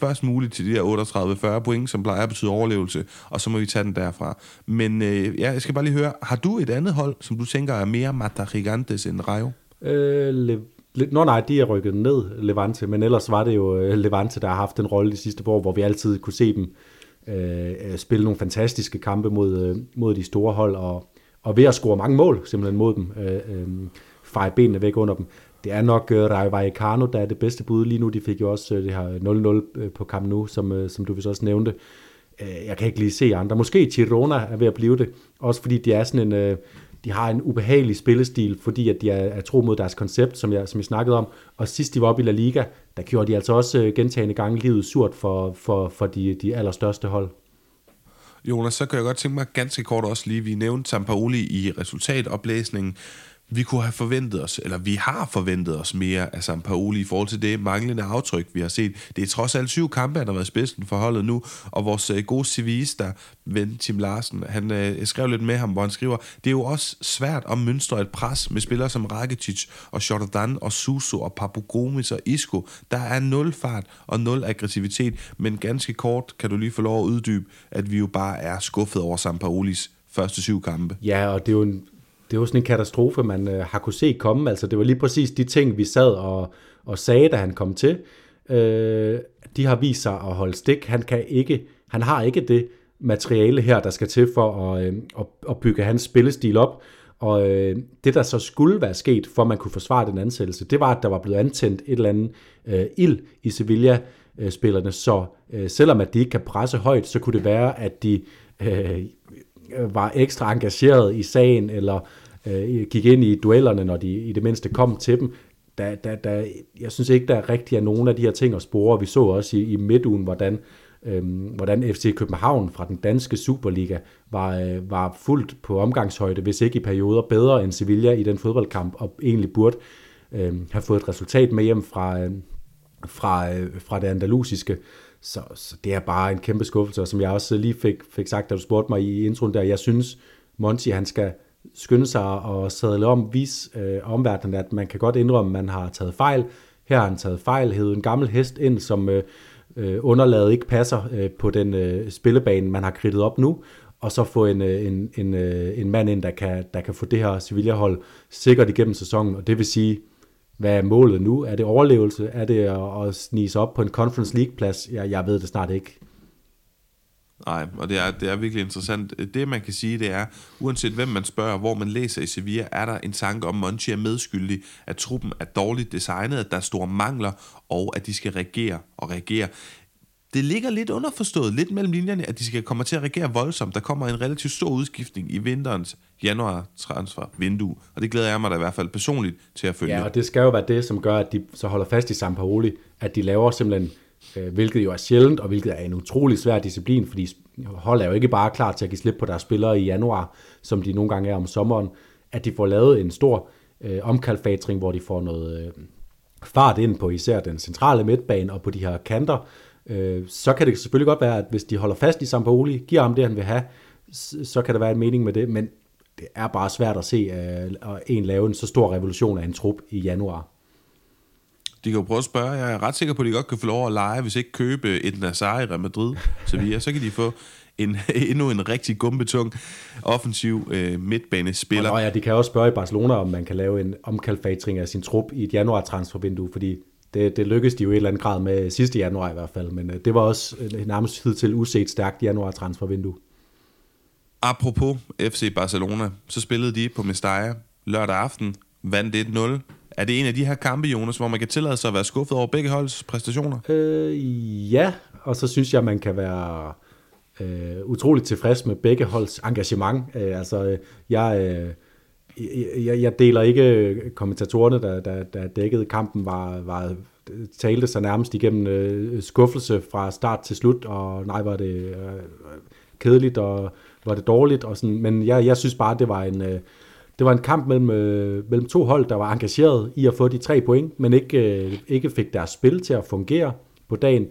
først muligt til de der 38-40 point, som plejer at betyde overlevelse, og så må vi tage den derfra. Men øh, ja, jeg skal bare lige høre, har du et andet hold, som du tænker er mere Mata Gigantes end Rayo? Øh, Le- Le- Nå nej, de er rykket ned, Levante, men ellers var det jo øh, Levante, der har haft den rolle de sidste år, hvor vi altid kunne se dem øh, øh spille nogle fantastiske kampe mod, øh, mod de store hold, og, og ved at score mange mål simpelthen mod dem, øh, øh, feje benene væk under dem det er nok uh, Rayo Vallecano, der er det bedste bud lige nu. De fik jo også uh, det her øh, 0-0 på Camp Nou, som, uh, som du vist også nævnte. Uh, jeg kan ikke lige se andre. Måske Girona er ved at blive det, også fordi de er sådan en... Uh, de har en ubehagelig spillestil, fordi at de er, er tro mod deres koncept, som jeg, som jeg snakkede om. Og sidst de var oppe i La Liga, der gjorde de altså også uh, gentagende gange livet surt for, for, for de, de allerstørste hold. Jonas, så kan jeg godt tænke mig ganske kort også lige, vi nævnte Sampaoli i resultatoplæsningen vi kunne have forventet os, eller vi har forventet os mere af San i forhold til det manglende aftryk, vi har set. Det er trods alt syv kampe, han har været spidsen for holdet nu, og vores uh, gode civilista, ven Tim Larsen, han øh, skrev lidt med ham, hvor han skriver, det er jo også svært at mønstre et pres med spillere som Rakitic og Jordan og Suso og Papu Gomes og Isco. Der er nul fart og nul aggressivitet, men ganske kort kan du lige få lov at uddybe, at vi jo bare er skuffet over Sampaolis første syv kampe. Ja, og det er jo en det var sådan en katastrofe, man øh, har kunne se komme. Altså, det var lige præcis de ting, vi sad og, og sagde, da han kom til. Øh, de har vist sig at holde stik. Han, kan ikke, han har ikke det materiale her, der skal til for at, øh, at, at bygge hans spillestil op. Og øh, det, der så skulle være sket, for at man kunne forsvare den ansættelse, det var, at der var blevet antændt et eller andet øh, ild i Sevilla-spillerne. Øh, så øh, selvom at de ikke kan presse højt, så kunne det være, at de øh, Øh, var ekstra engageret i sagen, eller øh, gik ind i duellerne, når de i det mindste kom til dem. Da, da, da, jeg synes ikke, der rigtig er nogen af de her ting at spore. Vi så også i, i midtugen, hvordan, øh, hvordan FC København fra den danske Superliga var, øh, var fuldt på omgangshøjde, hvis ikke i perioder bedre end Sevilla i den fodboldkamp, og egentlig burde øh, have fået et resultat med hjem fra, øh, fra, øh, fra det andalusiske. Så, så det er bare en kæmpe skuffelse, og som jeg også lige fik, fik sagt, da du spurgte mig i introen der, jeg synes, Monty han skal skynde sig og sadle om, vise øh, omverdenen, at man kan godt indrømme, at man har taget fejl. Her har han taget fejl, hævet en gammel hest ind, som øh, øh, underlaget ikke passer øh, på den øh, spillebane, man har kridtet op nu, og så få en, øh, en, en, øh, en mand ind, der kan, der kan få det her Sevilla-hold sikkert igennem sæsonen, og det vil sige, hvad er målet nu? Er det overlevelse? Er det at, at snige sig op på en Conference League-plads? Jeg, jeg ved det snart ikke. Nej, og det er, det er virkelig interessant. Det, man kan sige, det er, uanset hvem man spørger, hvor man læser i Sevilla, er der en tanke om, at Monchi er medskyldig, at truppen er dårligt designet, at der er store mangler, og at de skal reagere og reagere. Det ligger lidt underforstået, lidt mellem linjerne, at de skal komme til at regere voldsomt. Der kommer en relativt stor udskiftning i vinterens januar transfer vindue, og det glæder jeg mig da i hvert fald personligt til at følge. Ja, og det skal jo være det, som gør, at de så holder fast i Sampaoli, at de laver simpelthen øh, hvilket jo er sjældent, og hvilket er en utrolig svær disciplin, fordi hold er jo ikke bare klar til at give slip på deres spillere i januar, som de nogle gange er om sommeren, at de får lavet en stor øh, omkalfatring, hvor de får noget øh, fart ind på især den centrale midtbane og på de her kanter, øh, så kan det selvfølgelig godt være, at hvis de holder fast i Sampaoli, giver ham det, han vil have, så kan der være en mening med det, men det er bare svært at se øh, at en lave en så stor revolution af en trup i januar. De kan jo prøve at spørge. Jeg er ret sikker på, at de godt kan få lov at lege, hvis ikke købe et Nazar i Real Madrid Sevilla. Så kan de få en, endnu en rigtig gumbetung offensiv øh, midtbanespiller. Og ja, de kan også spørge i Barcelona, om man kan lave en omkalfatring af sin trup i et januar transfervindue, fordi det, det lykkedes de jo i et eller andet grad med sidste januar i hvert fald, men øh, det var også øh, nærmest tid til uset stærkt januar transfervindue. Apropos FC Barcelona, så spillede de på Mestalla lørdag aften, vandt 1-0 er det en af de her kampe, Jonas, hvor man kan tillade sig at være skuffet over begge holds præstationer? Øh, ja, og så synes jeg, man kan være øh, utroligt tilfreds med begge holds engagement. Øh, altså, jeg, øh, jeg, jeg deler ikke kommentatorerne, der, der, der dækkede kampen, var, var talte sig nærmest igennem øh, skuffelse fra start til slut, og nej, var det øh, kedeligt, og var det dårligt, og sådan, men jeg, jeg synes bare, det var en... Øh, det var en kamp mellem, øh, mellem to hold, der var engageret i at få de tre point, men ikke, øh, ikke fik deres spil til at fungere på dagen.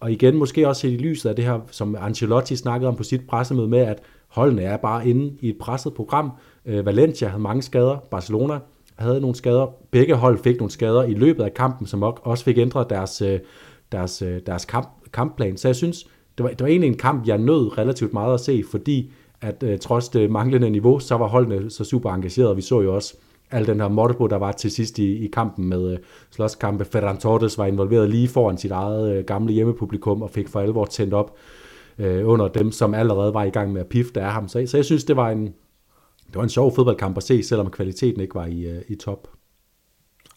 Og igen, måske også set i lyset af det her, som Ancelotti snakkede om på sit pressemøde med, at holdene er bare inde i et presset program. Øh, Valencia havde mange skader, Barcelona havde nogle skader, begge hold fik nogle skader i løbet af kampen, som også fik ændret deres, øh, deres, øh, deres kamp, kampplan. Så jeg synes, det var, det var egentlig en kamp, jeg nød relativt meget at se, fordi at øh, trods det manglende niveau, så var holdene så super engageret. Vi så jo også al den her morbo, der var til sidst i, i kampen med øh, slåskampe. Ferran Torres var involveret lige foran sit eget øh, gamle hjemmepublikum og fik for alvor tændt op øh, under dem, som allerede var i gang med at pifte af ham. Så, så jeg synes, det var en, det var en sjov fodboldkamp at se, selvom kvaliteten ikke var i, øh, i top.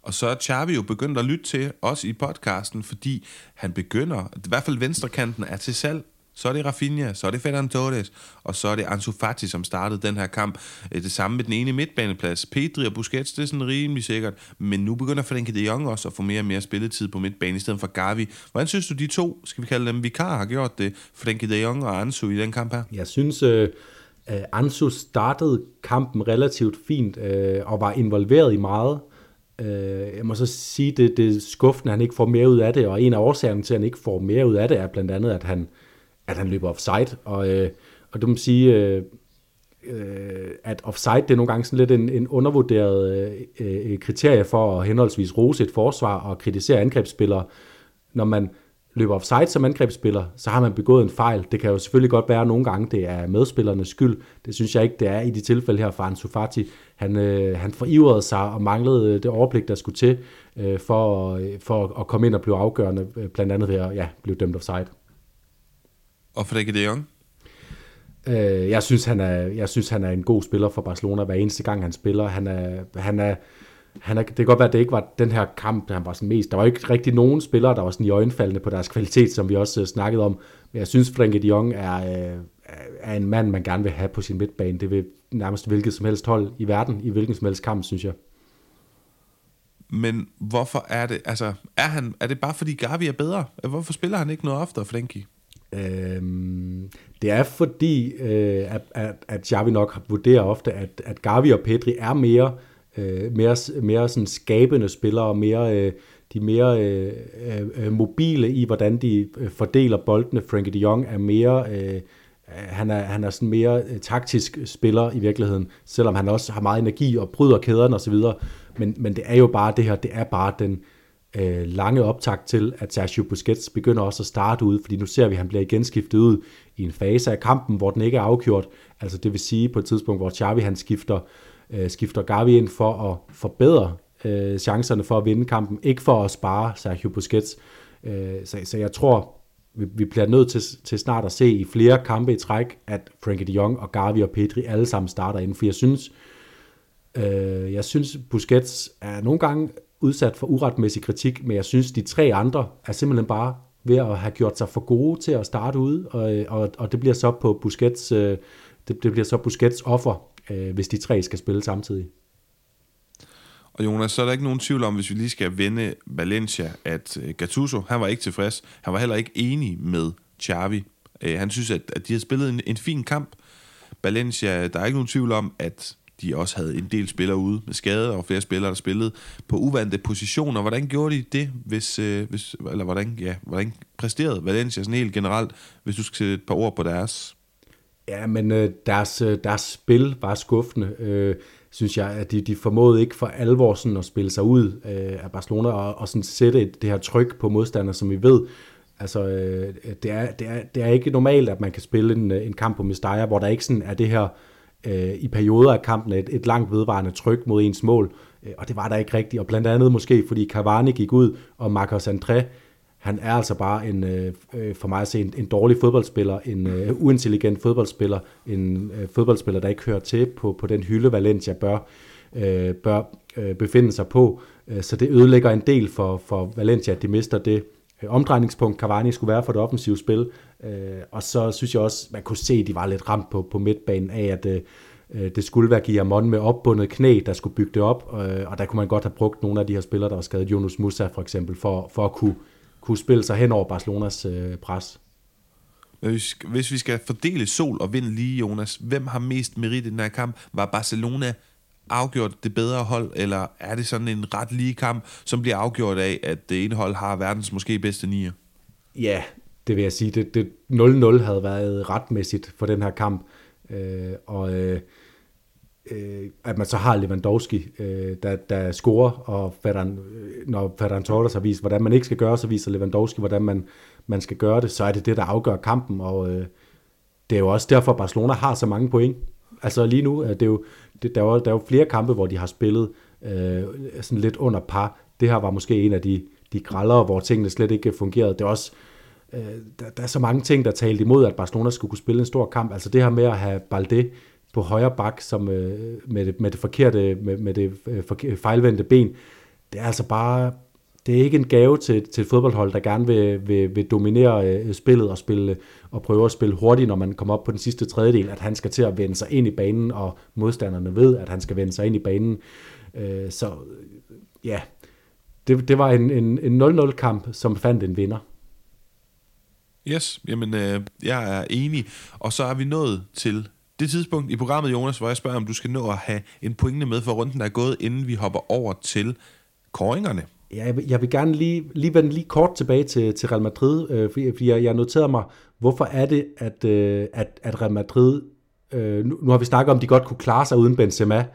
Og så er Xavi jo begyndt at lytte til os i podcasten, fordi han begynder, i hvert fald venstrekanten er til salg, så er det Rafinha, så er det Ferran Torres, og så er det Ansu Fati, som startede den her kamp. Øh, det samme med den ene midtbaneplads. Pedri og Busquets, det er sådan rimelig sikkert. Men nu begynder Frenkie de Jong også at få mere og mere spilletid på midtbanen i stedet for Gavi. Hvordan synes du, de to, skal vi kalde dem vikar, har gjort det? Frenkie de Jong og Ansu i den kamp her? Jeg synes, øh, Ansu startede kampen relativt fint øh, og var involveret i meget. Øh, jeg må så sige, det, det er skuffende, at han ikke får mere ud af det, og en af årsagerne til, at han ikke får mere ud af det, er blandt andet, at han at han løber offside, og, øh, og du må sige, øh, øh, at offside det er nogle gange sådan lidt en, en undervurderet øh, øh, kriterie for at henholdsvis rose et forsvar og kritisere angrebsspillere. Når man løber offside som angrebsspiller, så har man begået en fejl. Det kan jo selvfølgelig godt være, at nogle gange det er medspillernes skyld. Det synes jeg ikke, det er i de tilfælde her for Ansu Fati. Han, øh, han forivrede sig og manglede det overblik, der skulle til øh, for, for at komme ind og blive afgørende, blandt andet ved at ja, blive dømt offside. Og Frenkie de Jong? Øh, jeg, synes, han er, jeg synes, han er en god spiller for Barcelona hver eneste gang, han spiller. Han er, han er, han er, det kan godt være, at det ikke var den her kamp, der han var sådan mest. Der var ikke rigtig nogen spillere, der var sådan i øjenfaldende på deres kvalitet, som vi også uh, snakkede om. Men jeg synes, Frenkie de Jong er, uh, er en mand, man gerne vil have på sin midtbane. Det vil nærmest hvilket som helst hold i verden, i hvilken som helst kamp, synes jeg. Men hvorfor er det, altså, er, han, er det bare fordi Gavi er bedre? Hvorfor spiller han ikke noget oftere, Frenkie? Øhm, det er fordi, øh, at, at, at Xavi nok vurderer ofte, at, at Gavi og Pedri er mere, øh, Øh, mere, mere sådan skabende spillere, mere, øh, de mere øh, øh, øh mobile i, hvordan de øh, fordeler boldene. Frankie de Jong er mere... Øh, han er, han er sådan mere taktisk spiller i virkeligheden, selvom han også har meget energi og bryder kæderne osv. Men, men det er jo bare det her, det er bare den øh, lange optakt til, at Sergio Busquets begynder også at starte ud, fordi nu ser vi, at han bliver igen skiftet ud i en fase af kampen, hvor den ikke er afgjort. Altså det vil sige på et tidspunkt, hvor Xavi han skifter, øh, Øh, skifter Gavi ind for at forbedre øh, chancerne for at vinde kampen, ikke for at spare Sergio Busquets. Øh, så, så jeg tror, vi, vi bliver nødt til, til snart at se i flere kampe i træk, at Frankie de Jong og Gavi og Pedri alle sammen starter inden, for jeg synes, øh, jeg synes Busquets er nogle gange udsat for uretmæssig kritik, men jeg synes, de tre andre er simpelthen bare ved at have gjort sig for gode til at starte ud, og, øh, og, og det bliver så på Busquets, øh, det, det bliver så Busquets offer, øh, hvis de tre skal spille samtidig. Og Jonas, så er der ikke nogen tvivl om, hvis vi lige skal vende Valencia, at øh, Gattuso, han var ikke tilfreds. Han var heller ikke enig med Xavi. Øh, han synes, at, at de har spillet en, en fin kamp. Valencia, der er ikke nogen tvivl om, at de også havde en del spillere ude med skade, og flere spillere, der spillede på uvante positioner. Hvordan gjorde de det, hvis, øh, hvis, eller hvordan, ja, hvordan præsterede Valencia sådan helt generelt, hvis du skal sætte et par ord på deres? Ja, men øh, deres, øh, deres spil var skuffende. Øh, synes jeg, at de, de formåede ikke for alvor sådan at spille sig ud øh, af Barcelona og, og sådan sætte et, det her tryk på modstandere, som vi ved. Altså, øh, det, er, det, er, det er ikke normalt, at man kan spille en, øh, en kamp på Mestalla, hvor der ikke sådan er det her øh, i perioder af kampen et, et langt vedvarende tryk mod ens mål, øh, og det var der ikke rigtigt, og blandt andet måske fordi Cavani gik ud, og Marcos André, han er altså bare en, øh, øh, for mig at se en, en dårlig fodboldspiller, en øh, uintelligent fodboldspiller, en øh, fodboldspiller, der ikke hører til på, på den hylde, Valencia bør, øh, bør øh, befinde sig på. Øh, så det ødelægger en del for, for Valencia, at de mister det øh, omdrejningspunkt, Cavani skulle være for det offensive spil. Øh, og så synes jeg også, man kunne se, at de var lidt ramt på, på midtbanen af, at øh det skulle være Guillermon med opbundet knæ, der skulle bygge det op, øh, og der kunne man godt have brugt nogle af de her spillere, der var skadet, Jonas Musa for eksempel, for, for at kunne kunne spille sig hen over Barcelonas øh, pres. Hvis vi skal fordele sol og vind lige, Jonas, hvem har mest merit i den her kamp? Var Barcelona afgjort det bedre hold, eller er det sådan en ret lige kamp, som bliver afgjort af, at det ene hold har verdens måske bedste nier? Ja, det vil jeg sige. Det, det 0-0 havde været retmæssigt for den her kamp, øh, og øh, øh, at man så har Lewandowski, øh, der, der scorer, og Ferran, øh, når Ferran Torres har vist, hvordan man ikke skal gøre, så viser Lewandowski, hvordan man, man skal gøre det, så er det det, der afgør kampen, og øh, det er jo også derfor, Barcelona har så mange point. Altså lige nu, øh, det er jo, det, der, er jo, der er jo flere kampe, hvor de har spillet øh, sådan lidt under par. Det her var måske en af de, de grallere, hvor tingene slet ikke fungerede. Det er også, øh, der, der er så mange ting, der talte imod, at Barcelona skulle kunne spille en stor kamp. Altså det her med at have Balde på højre bak som, øh, med, det, med det forkerte, med, med det øh, øh, fejlvendte ben. Det er altså bare, det er ikke en gave til, til et fodboldhold, der gerne vil, vil, vil dominere øh, spillet og, spille, og prøve at spille hurtigt, når man kommer op på den sidste tredjedel, at han skal til at vende sig ind i banen, og modstanderne ved, at han skal vende sig ind i banen. Øh, så ja, det, det var en, en, en 0-0-kamp, som fandt en vinder. Yes, jamen øh, jeg er enig. Og så er vi nået til det tidspunkt i programmet, Jonas, hvor jeg spørger, om du skal nå at have en pointe med for runden, der er gået, inden vi hopper over til koringerne. Ja, jeg, vil, jeg vil gerne lige, lige vende lige kort tilbage til, til Real Madrid, øh, fordi, fordi jeg, jeg noterede mig, hvorfor er det, at, øh, at, at Real Madrid, øh, nu, nu har vi snakket om, at de godt kunne klare sig uden Benzema,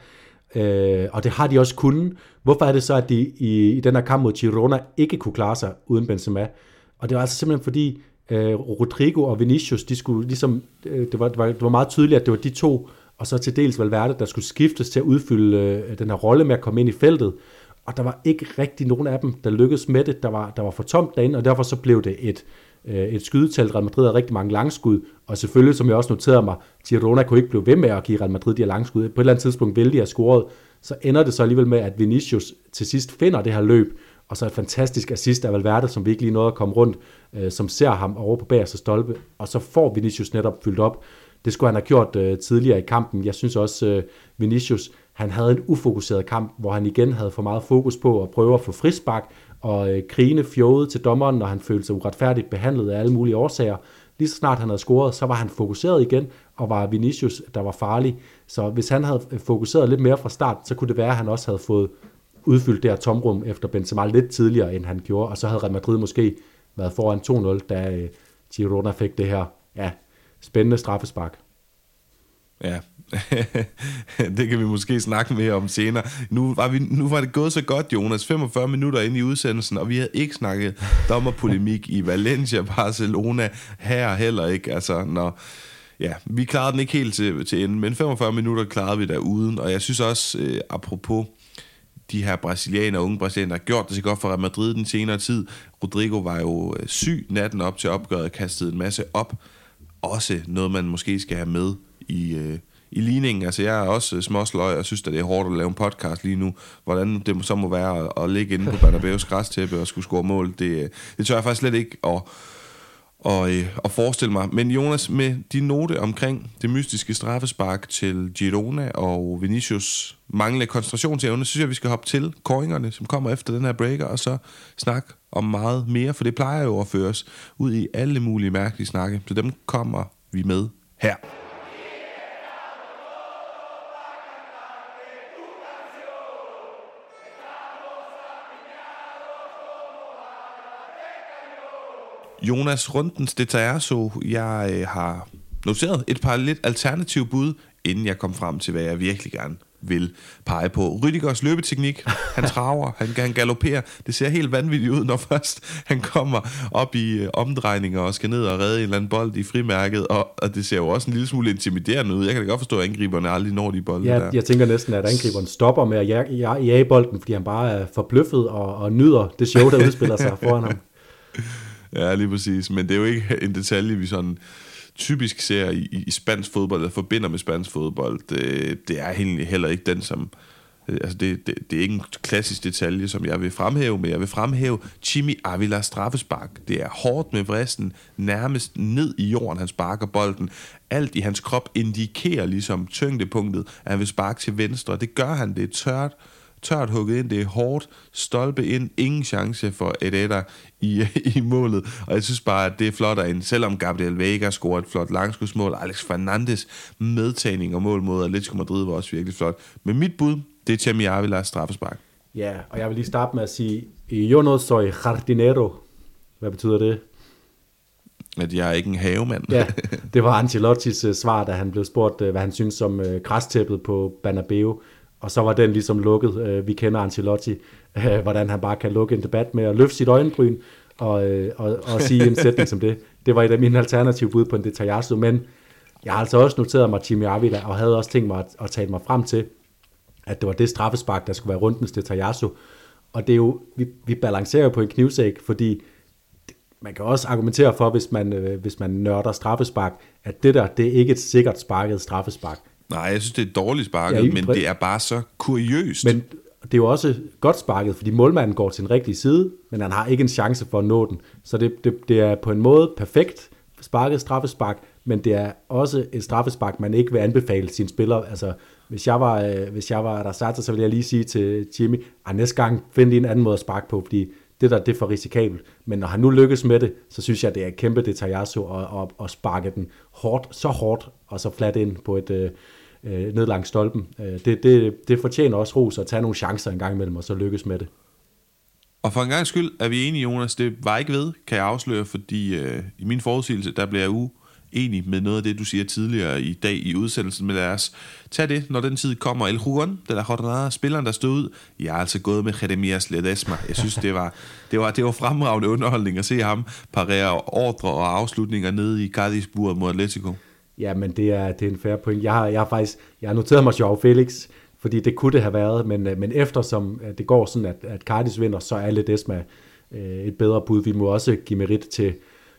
øh, og det har de også kunnet. Hvorfor er det så, at de i, i den her kamp mod Girona ikke kunne klare sig uden Benzema? Og det var altså simpelthen fordi, øh, Rodrigo og Vinicius, de skulle ligesom, øh, det, var, det, var, det var meget tydeligt, at det var de to, og så til dels Valverde, der skulle skiftes til at udfylde øh, den her rolle med at komme ind i feltet. Og der var ikke rigtig nogen af dem, der lykkedes med det. Der var, der var for tomt derinde, og derfor så blev det et, øh, et skydetelt. Real Madrid havde rigtig mange langskud, og selvfølgelig, som jeg også noterede mig, Girona kunne ikke blive ved med at give Real Madrid de her langskud. På et eller andet tidspunkt ville de have scoret, så ender det så alligevel med, at Vinicius til sidst finder det her løb, og så et fantastisk assist af Valverde, som vi ikke lige nåede at komme rundt, øh, som ser ham over på bagerste stolpe, og så får Vinicius netop fyldt op Det skulle han have gjort øh, tidligere i kampen. Jeg synes også, øh, Vinicius, han havde en ufokuseret kamp, hvor han igen havde for meget fokus på at prøve at få frisbak, og øh, krigende fjode til dommeren, når han følte sig uretfærdigt behandlet af alle mulige årsager. Lige så snart han havde scoret, så var han fokuseret igen, og var Vinicius, der var farlig. Så hvis han havde øh, fokuseret lidt mere fra start, så kunne det være, at han også havde fået udfyldt det her tomrum efter Benzema lidt tidligere, end han gjorde, og så havde Real Madrid måske været foran 2-0, da øh, Girona fik det her ja, spændende straffespark. Ja, det kan vi måske snakke mere om senere. Nu var, vi, nu var det gået så godt, Jonas. 45 minutter ind i udsendelsen, og vi havde ikke snakket dommerpolemik i Valencia, Barcelona, her heller ikke. Altså, når, ja, vi klarede den ikke helt til, til enden, men 45 minutter klarede vi der uden, og jeg synes også, øh, apropos de her brasilianere, unge brasilianere, der har gjort det så godt for Real Madrid den senere tid. Rodrigo var jo øh, syg natten op til opgøret kastede en masse op. Også noget, man måske skal have med i, øh, i ligningen. Altså, jeg er også øh, småsløj og synes, at det er hårdt at lave en podcast lige nu. Hvordan det så må være at, at ligge inde på Bernabeu's græstæppe og skulle score mål, det, øh, det tør jeg faktisk slet ikke at, og, øh, og forestille mig. Men Jonas, med din note omkring det mystiske straffespark til Girona og Vinicius manglende koncentrationsevne, synes jeg, vi skal hoppe til koringerne, som kommer efter den her breaker, og så snakke om meget mere, for det plejer jo at føres ud i alle mulige mærkelige snakke. Så dem kommer vi med her. Jonas Rundens Deterso, jeg øh, har noteret et par lidt alternative bud, inden jeg kom frem til, hvad jeg virkelig gerne vil pege på. Rüdigers løbeteknik, han traver, han, han galopperer. Det ser helt vanvittigt ud, når først han kommer op i øh, omdrejninger og skal ned og redde en eller anden bold i frimærket, og, og det ser jo også en lille smule intimiderende ud. Jeg kan da godt forstå, at angriberne aldrig når de bolde ja, der. Jeg tænker næsten, at angriberen stopper med at jage, jage bolden, fordi han bare er forbløffet og, og nyder det show, der udspiller sig foran ham. Ja, lige præcis. Men det er jo ikke en detalje, vi sådan typisk ser i, i spansk fodbold, eller forbinder med spansk fodbold. Det, det er heller ikke den, som... Altså det, det, det er ikke en klassisk detalje, som jeg vil fremhæve, men jeg vil fremhæve Chimi Avila straffespark. Det er hårdt med vristen, nærmest ned i jorden, han sparker bolden. Alt i hans krop indikerer ligesom tyngdepunktet, at han vil sparke til venstre. Det gør han, det er tørt, tørt hugget ind, det er hårdt, stolpe ind, ingen chance for Edeta i, i målet, og jeg synes bare, at det er flot at selvom Gabriel Vega scorer et flot langskudsmål, Alex Fernandes medtagning og mål mod Atletico Madrid var også virkelig flot. Men mit bud, det er Chemi Avila straffespark. Ja, og jeg vil lige starte med at sige, yo no soy jardinero. Hvad betyder det? At jeg er ikke en havemand. ja, det var Ancelottis uh, svar, da han blev spurgt, uh, hvad han synes om uh, græstæppet på Banabeo og så var den ligesom lukket. Øh, vi kender Ancelotti, øh, hvordan han bare kan lukke en debat med at løfte sit øjenbryn og, øh, og, og sige en sætning som det. Det var et af mine alternative bud på en detajasso, men jeg har altså også noteret mig Jimmy Avila, og havde også tænkt mig at, at tale mig frem til, at det var det straffespark, der skulle være rundens detajasso. Og det er jo, vi, vi balancerer på en knivsæk, fordi man kan også argumentere for, hvis man, hvis man nørder straffespark, at det der, det er ikke et sikkert sparket straffespark. Nej, jeg synes, det er dårligt sparket, ja, men det er bare så kuriøst. Men det er jo også godt sparket, fordi målmanden går til den rigtige side, men han har ikke en chance for at nå den. Så det, det, det er på en måde perfekt sparket straffespark, men det er også et straffespark, man ikke vil anbefale sine spillere. Altså, hvis jeg var, øh, hvis jeg var der starter, så vil jeg lige sige til Jimmy, at næste gang find lige en anden måde at sparke på, fordi det der, det er for risikabelt. Men når han nu lykkes med det, så synes jeg, det er kæmpe detaljasso at, at, at sparke den hårdt, så hårdt, og så flat ind på et, øh, ned langs stolpen. Øh, det, det, det fortjener også ros at tage nogle chancer en gang imellem, og så lykkes med det. Og for en gang skyld er vi enige, Jonas. Det var ikke ved, kan jeg afsløre, fordi øh, i min forudsigelse, der bliver jeg uenig med noget af det, du siger tidligere i dag i udsendelsen. Men lad os tage det, når den tid kommer. El Juan, den der jornada, spilleren, der stod ud. Jeg er altså gået med Jeremias Ledesma. Jeg synes, det var, det var, det var fremragende underholdning at se ham parere ordre og afslutninger nede i Cadiz mod Atletico. Ja, men det er, det er en færre point. Jeg har, jeg har faktisk jeg har noteret mig Joao Felix, fordi det kunne det have været, men, øh, men eftersom øh, det går sådan, at, at Cardis vinder, så er Ledesma øh, et bedre bud. Vi må også give merit til,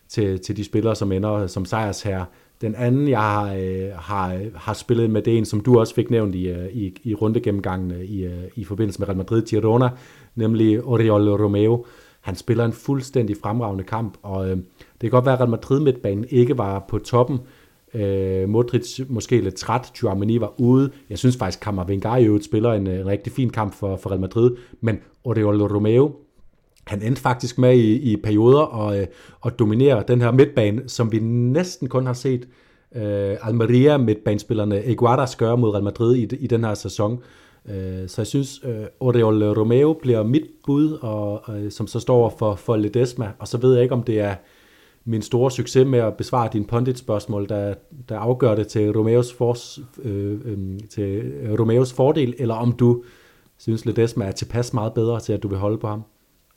til, til de spillere, som ender som sejrsherre. Den anden, jeg har, øh, har, har spillet med, det er en, som du også fik nævnt i, øh, i, i rundegennemgangen i, i forbindelse med Real Madrid Girona, nemlig Oriol Romeo. Han spiller en fuldstændig fremragende kamp, og øh, det kan godt være, at Real Madrid midtbanen ikke var på toppen, Øh, Øh, Modric måske lidt træt, Chouameni var ude. Jeg synes faktisk, Kammervengar i øvrigt spiller en, øh, en rigtig fin kamp for, for Real Madrid, men Oriol Romeo, han endte faktisk med i, i perioder og, øh, og dominere den her midtbane, som vi næsten kun har set øh, Almeria midtbanespillerne Eguadas gøre mod Real Madrid i, i den her sæson. Øh, så jeg synes, øh, Oriol Romeo bliver mit bud, og, øh, som så står for, for Ledesma, og så ved jeg ikke, om det er min store succes med at besvare din pundit-spørgsmål, der, der afgør det til Romeos, for, øh, øh, til Romeos fordel, eller om du synes, Ledesma er tilpas meget bedre til, at du vil holde på ham.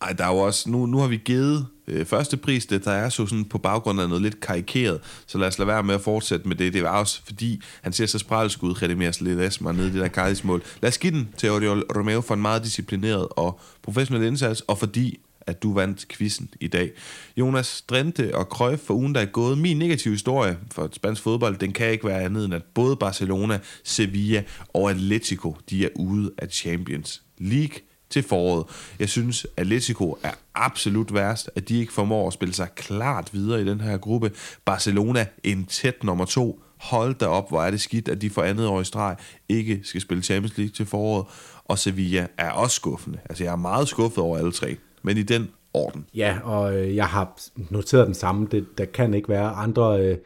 Ej, der er jo også, nu, nu har vi givet øh, første pris, det der er så sådan på baggrund af noget lidt karikeret, så lad os lade være med at fortsætte med det. Det var også fordi, han ser så sprælsk ud, Redemir Ledesma, nede i det der kardismål. Lad os give den til Oriol Romeo for en meget disciplineret og professionel indsats, og fordi at du vandt quizzen i dag. Jonas Drente og Cruyff for ugen, der er gået. Min negative historie for spansk fodbold, den kan ikke være andet end, at både Barcelona, Sevilla og Atletico, de er ude af Champions League til foråret. Jeg synes, Atletico er absolut værst, at de ikke formår at spille sig klart videre i den her gruppe. Barcelona en tæt nummer to. Hold da op, hvor er det skidt, at de for andet år i streg ikke skal spille Champions League til foråret. Og Sevilla er også skuffende. Altså, jeg er meget skuffet over alle tre. Men i den orden. Ja, og øh, jeg har noteret den samme. Det, der kan ikke være andre øh,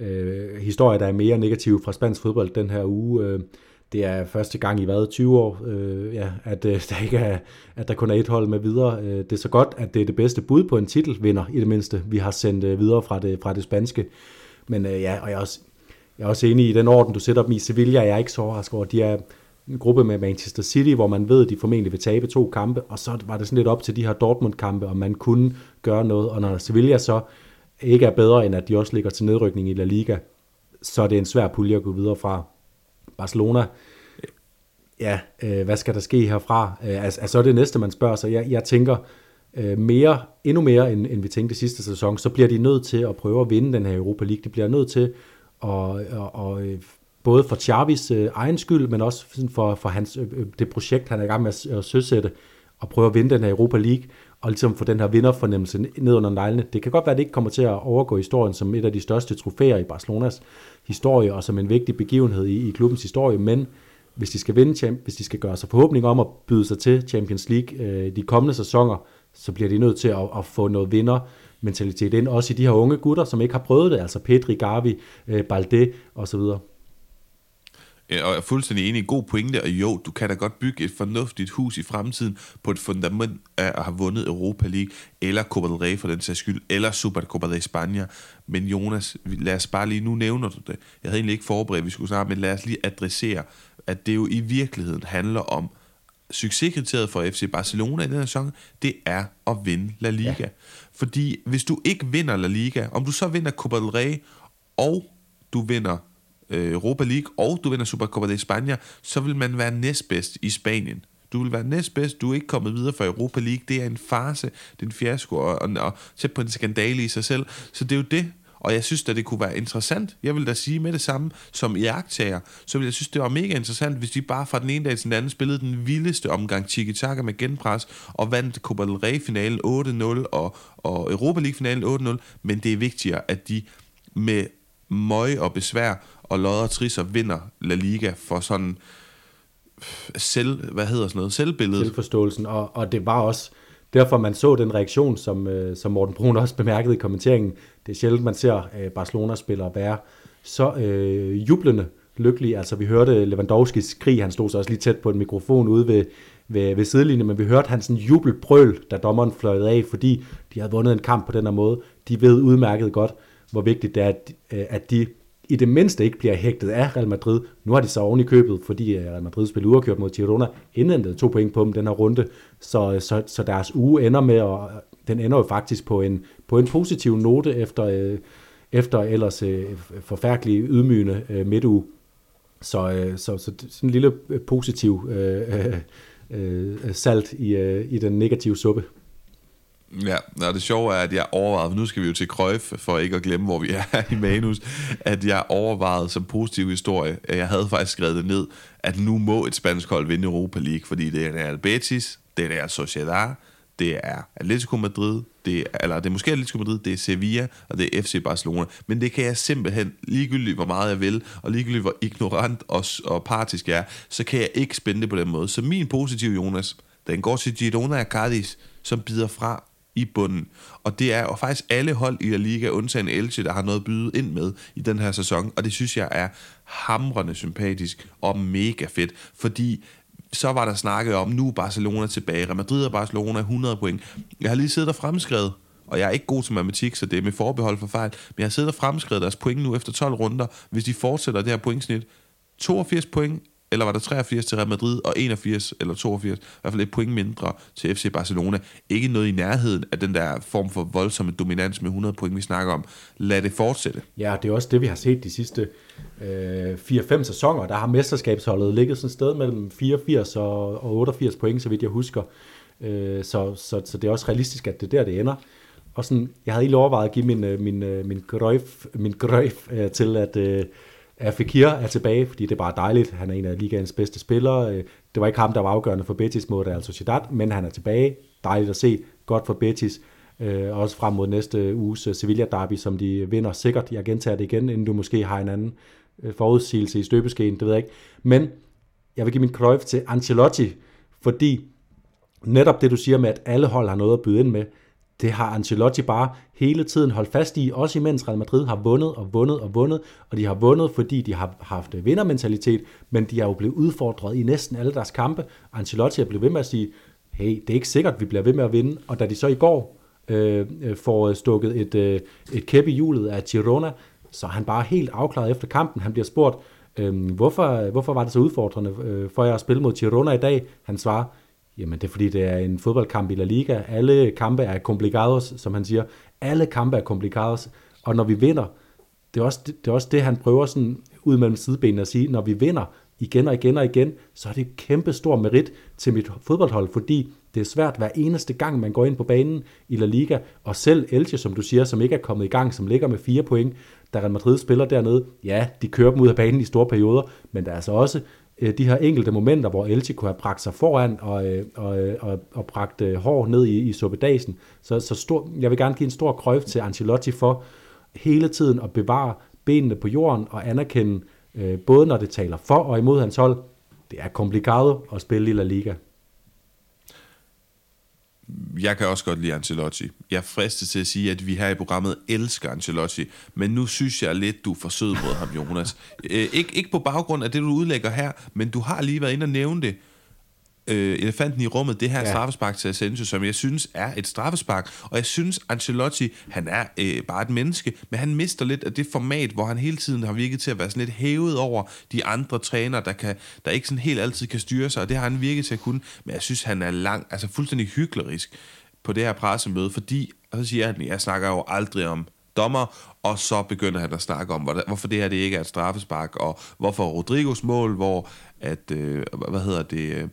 øh, historier, der er mere negative fra spansk fodbold den her uge. Øh, det er første gang i hvad, 20 år, øh, ja, at, øh, der ikke er, at der kun er et hold med videre. Øh, det er så godt, at det er det bedste bud på en titelvinder, i det mindste, vi har sendt øh, videre fra det, fra det spanske. Men øh, ja, og jeg er, også, jeg er også enig i den orden, du sætter dem i. Sevilla jeg er ikke så overrasket over. De er en gruppe med Manchester City, hvor man ved, at de formentlig vil tabe to kampe, og så var det sådan lidt op til de her Dortmund-kampe, om man kunne gøre noget. Og når Sevilla så ikke er bedre, end at de også ligger til nedrykning i La Liga, så er det en svær pulje at gå videre fra. Barcelona, ja, øh, hvad skal der ske herfra? Øh, altså, altså, så er det næste, man spørger sig. Jeg, jeg tænker øh, mere, endnu mere, end, end vi tænkte sidste sæson, så bliver de nødt til at prøve at vinde den her Europa League. De bliver nødt til at, at, at, øh, både for Xavis øh, egen skyld, men også for, for hans, øh, øh, det projekt, han er i gang med at, at søsætte, og prøve at vinde den her Europa League, og ligesom få den her vinderfornemmelse ned under neglene. Det kan godt være, at det ikke kommer til at overgå historien som et af de største trofæer i Barcelonas historie, og som en vigtig begivenhed i, i klubbens historie, men hvis de skal vinde, hvis de skal gøre sig forhåbning om at byde sig til Champions League øh, de kommende sæsoner, så bliver de nødt til at, at få noget vinder mentalitet ind, også i de her unge gutter, som ikke har prøvet det, altså Petri, Gavi, øh, Balde osv. Og jeg er fuldstændig enig i god pointe, og jo, du kan da godt bygge et fornuftigt hus i fremtiden på et fundament af at have vundet Europa League, eller Copa del Rey for den sags skyld, eller Supercopa de España. Men Jonas, lad os bare lige, nu nævner du det. Jeg havde egentlig ikke forberedt, at vi skulle snakke, men lad os lige adressere, at det jo i virkeligheden handler om, succeskriteriet for FC Barcelona i den her sæson, det er at vinde La Liga. Ja. Fordi hvis du ikke vinder La Liga, om du så vinder Copa del Rey, og du vinder Øh, Europa League, og du vinder Supercopa de España, så vil man være næstbedst i Spanien. Du vil være næstbedst, du er ikke kommet videre fra Europa League, det er en farse, det er en fiasko, og, og, og tæt på en skandale i sig selv. Så det er jo det, og jeg synes at det kunne være interessant. Jeg vil da sige med det samme som i aktager, så vil jeg synes, det var mega interessant, hvis de bare fra den ene dag til den anden spillede den vildeste omgang tiki-taka med genpres, og vandt Copa del Rey-finalen 8-0, og, og Europa League-finalen 8-0, men det er vigtigere, at de med møg og besvær og lodder og trisser vinder La Liga for sådan øh, selv, hvad hedder sådan noget, selvbilledet. Selvforståelsen, og, og det var også derfor, man så den reaktion, som, øh, som Morten Brun også bemærkede i kommenteringen. Det er sjældent, man ser øh, Barcelona-spillere være så øh, jublende lykkelige. Altså, vi hørte Lewandowskis krig, han stod så også lige tæt på en mikrofon ude ved, ved, ved sidelinjen, men vi hørte hans jubelbrøl, da dommeren fløjede af, fordi de havde vundet en kamp på den her måde. De ved udmærket godt, hvor vigtigt det er, at, øh, at de i det mindste ikke bliver hægtet af Real Madrid. Nu har de så oven i købet, fordi øh, Real Madrid spillede uafgjort mod Girona, indhentet to point på dem den her runde, så, øh, så, så deres uge ender med, og den ender jo faktisk på en, på en positiv note efter, efter ellers forfærdelig ydmygende midtuge. Så, så, så sådan en lille positiv øh, øh, salt i, øh, i den negative suppe. Ja, og det sjove er, at jeg overvejede, nu skal vi jo til Krøjf, for ikke at glemme, hvor vi er i manus, at jeg overvejede som positiv historie, at jeg havde faktisk skrevet det ned, at nu må et spansk hold vinde Europa League, fordi det er Real Betis, det er Real Sociedad, det er Atletico Madrid, det er, eller det er måske Atletico Madrid, det er Sevilla, og det er FC Barcelona. Men det kan jeg simpelthen, ligegyldigt hvor meget jeg vil, og ligegyldigt hvor ignorant og, og partisk jeg er, så kan jeg ikke spænde det på den måde. Så min positive, Jonas, den går til Girona og som bider fra i bunden. Og det er jo faktisk alle hold i La Liga, undtagen Elche, der har noget at byde ind med i den her sæson. Og det synes jeg er hamrende sympatisk og mega fedt, fordi så var der snakket om, nu er Barcelona tilbage. Real Madrid og Barcelona 100 point. Jeg har lige siddet og fremskrevet, og jeg er ikke god til matematik, så det er med forbehold for fejl, men jeg har siddet og fremskrevet deres point nu efter 12 runder, hvis de fortsætter det her pointsnit. 82 point eller var der 83 til Real Madrid, og 81 eller 82, i hvert fald et point mindre til FC Barcelona. Ikke noget i nærheden af den der form for voldsomme dominans med 100 point, vi snakker om. Lad det fortsætte. Ja, det er også det, vi har set de sidste øh, 4-5 sæsoner. Der har mesterskabsholdet ligget sådan et sted mellem 84 og, og 88 point, så vidt jeg husker. Øh, så, så, så det er også realistisk, at det er der, det ender. Og sådan, jeg havde ikke overvejet at give min, øh, min, øh, min grøf, min grøf øh, til, at, øh, at Fekir er tilbage, fordi det er bare dejligt. Han er en af ligaens bedste spillere. Øh, det var ikke ham, der var afgørende for Betis mod Real Sociedad, men han er tilbage. Dejligt at se. Godt for Betis. Øh, også frem mod næste uges øh, Sevilla derby, som de vinder sikkert. Jeg gentager det igen, inden du måske har en anden øh, forudsigelse i støbeskeen, det ved jeg ikke. Men jeg vil give min krøjf til Ancelotti, fordi netop det, du siger med, at alle hold har noget at byde ind med, det har Ancelotti bare hele tiden holdt fast i, også imens Real Madrid har vundet og vundet og vundet, og de har vundet, fordi de har haft vindermentalitet, men de er jo blevet udfordret i næsten alle deres kampe. Ancelotti er blevet ved med at sige, hey, det er ikke sikkert, vi bliver ved med at vinde, og da de så i går øh, øh får stukket et, øh, et kæp i hjulet af Girona, så er han bare helt afklaret efter kampen. Han bliver spurgt, øh, hvorfor, hvorfor var det så udfordrende øh, for jer at spille mod Girona i dag? Han svarer, Jamen, det er fordi, det er en fodboldkamp i La Liga. Alle kampe er complicados, som han siger. Alle kampe er complicados. Og når vi vinder, det er også det, det, er også det han prøver sådan ud mellem sidebenene at sige, når vi vinder igen og igen og igen, så er det kæmpe stor merit til mit fodboldhold, fordi det er svært hver eneste gang, man går ind på banen i La Liga, og selv Elche, som du siger, som ikke er kommet i gang, som ligger med fire point, da Real Madrid spiller dernede, ja, de kører dem ud af banen i store perioder, men der er altså også Øh, de her enkelte momenter, hvor Elche kunne have bragt sig foran og, øh, og, øh, og, og bragt hår ned i, i suppedasen. Så, så stor, jeg vil gerne give en stor krøft til Ancelotti for hele tiden at bevare benene på jorden og anerkende, både når det taler for og imod hans hold, det er kompliceret at spille i La Liga jeg kan også godt lide Ancelotti. Jeg er fristet til at sige, at vi her i programmet elsker Ancelotti, men nu synes jeg lidt, du er for sød mod ham, Jonas. Æ, øh, ikke, ikke på baggrund af det, du udlægger her, men du har lige været inde og nævne det øh, elefanten i rummet, det her ja. straffespark til Asensio, som jeg synes er et straffespark. Og jeg synes, Ancelotti, han er øh, bare et menneske, men han mister lidt af det format, hvor han hele tiden har virket til at være sådan lidt hævet over de andre trænere, der, kan, der ikke sådan helt altid kan styre sig, og det har han virket til at kunne. Men jeg synes, han er lang, altså fuldstændig hyklerisk på det her pressemøde, fordi, og så siger han, jeg snakker jo aldrig om dommer, og så begynder han at snakke om, hvorfor det her det ikke er et straffespark, og hvorfor Rodrigos mål, hvor at, øh, hvad hedder det, øh,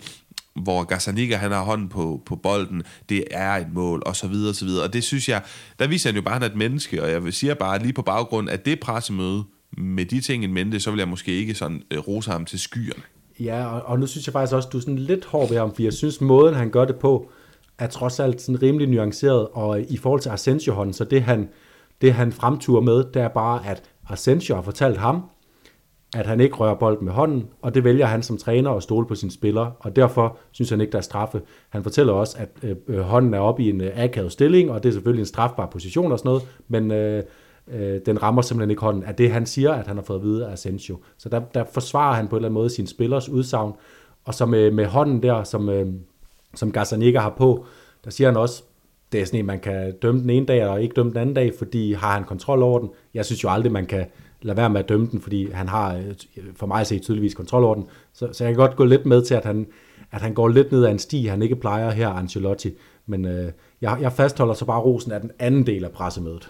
hvor Gazzaniga han har hånden på, på bolden, det er et mål, og så videre, og så videre. Og det synes jeg, der viser han jo bare, at han er et menneske, og jeg vil sige bare, lige på baggrund af det pressemøde, med de ting i mente, så vil jeg måske ikke sådan øh, rose ham til skyerne. Ja, og, og nu synes jeg faktisk også, at du er sådan lidt hård ved ham, for jeg synes, måden han gør det på, er trods alt sådan rimelig nuanceret, og i forhold til Asensio-hånden, så det han, det han fremturer med, det er bare, at Asensio har fortalt ham, at han ikke rører bolden med hånden, og det vælger han som træner at stole på sine spillere, og derfor synes han ikke, der er straffe. Han fortæller også, at øh, øh hånden er oppe i en øh, akavet stilling, og det er selvfølgelig en strafbar position og sådan noget, men øh, øh, den rammer simpelthen ikke hånden af det, han siger, at han har fået at vide af Asensio. Så der, der forsvarer han på en eller anden måde sin spillers udsagn, og så med, med hånden der, som, øh, som Gazzaniga har på, der siger han også, det er sådan en, man kan dømme den ene dag, og ikke dømme den anden dag, fordi har han kontrol over den. Jeg synes jo aldrig, man kan lad være med at dømme den, fordi han har øh, øh, for mig set tydeligvis kontrol over den. Så, så jeg kan godt gå lidt med til, at han, at han går lidt ned ad en sti, han ikke plejer her, Ancelotti. Men øh, jeg, jeg fastholder så bare rosen af den anden del af pressemødet.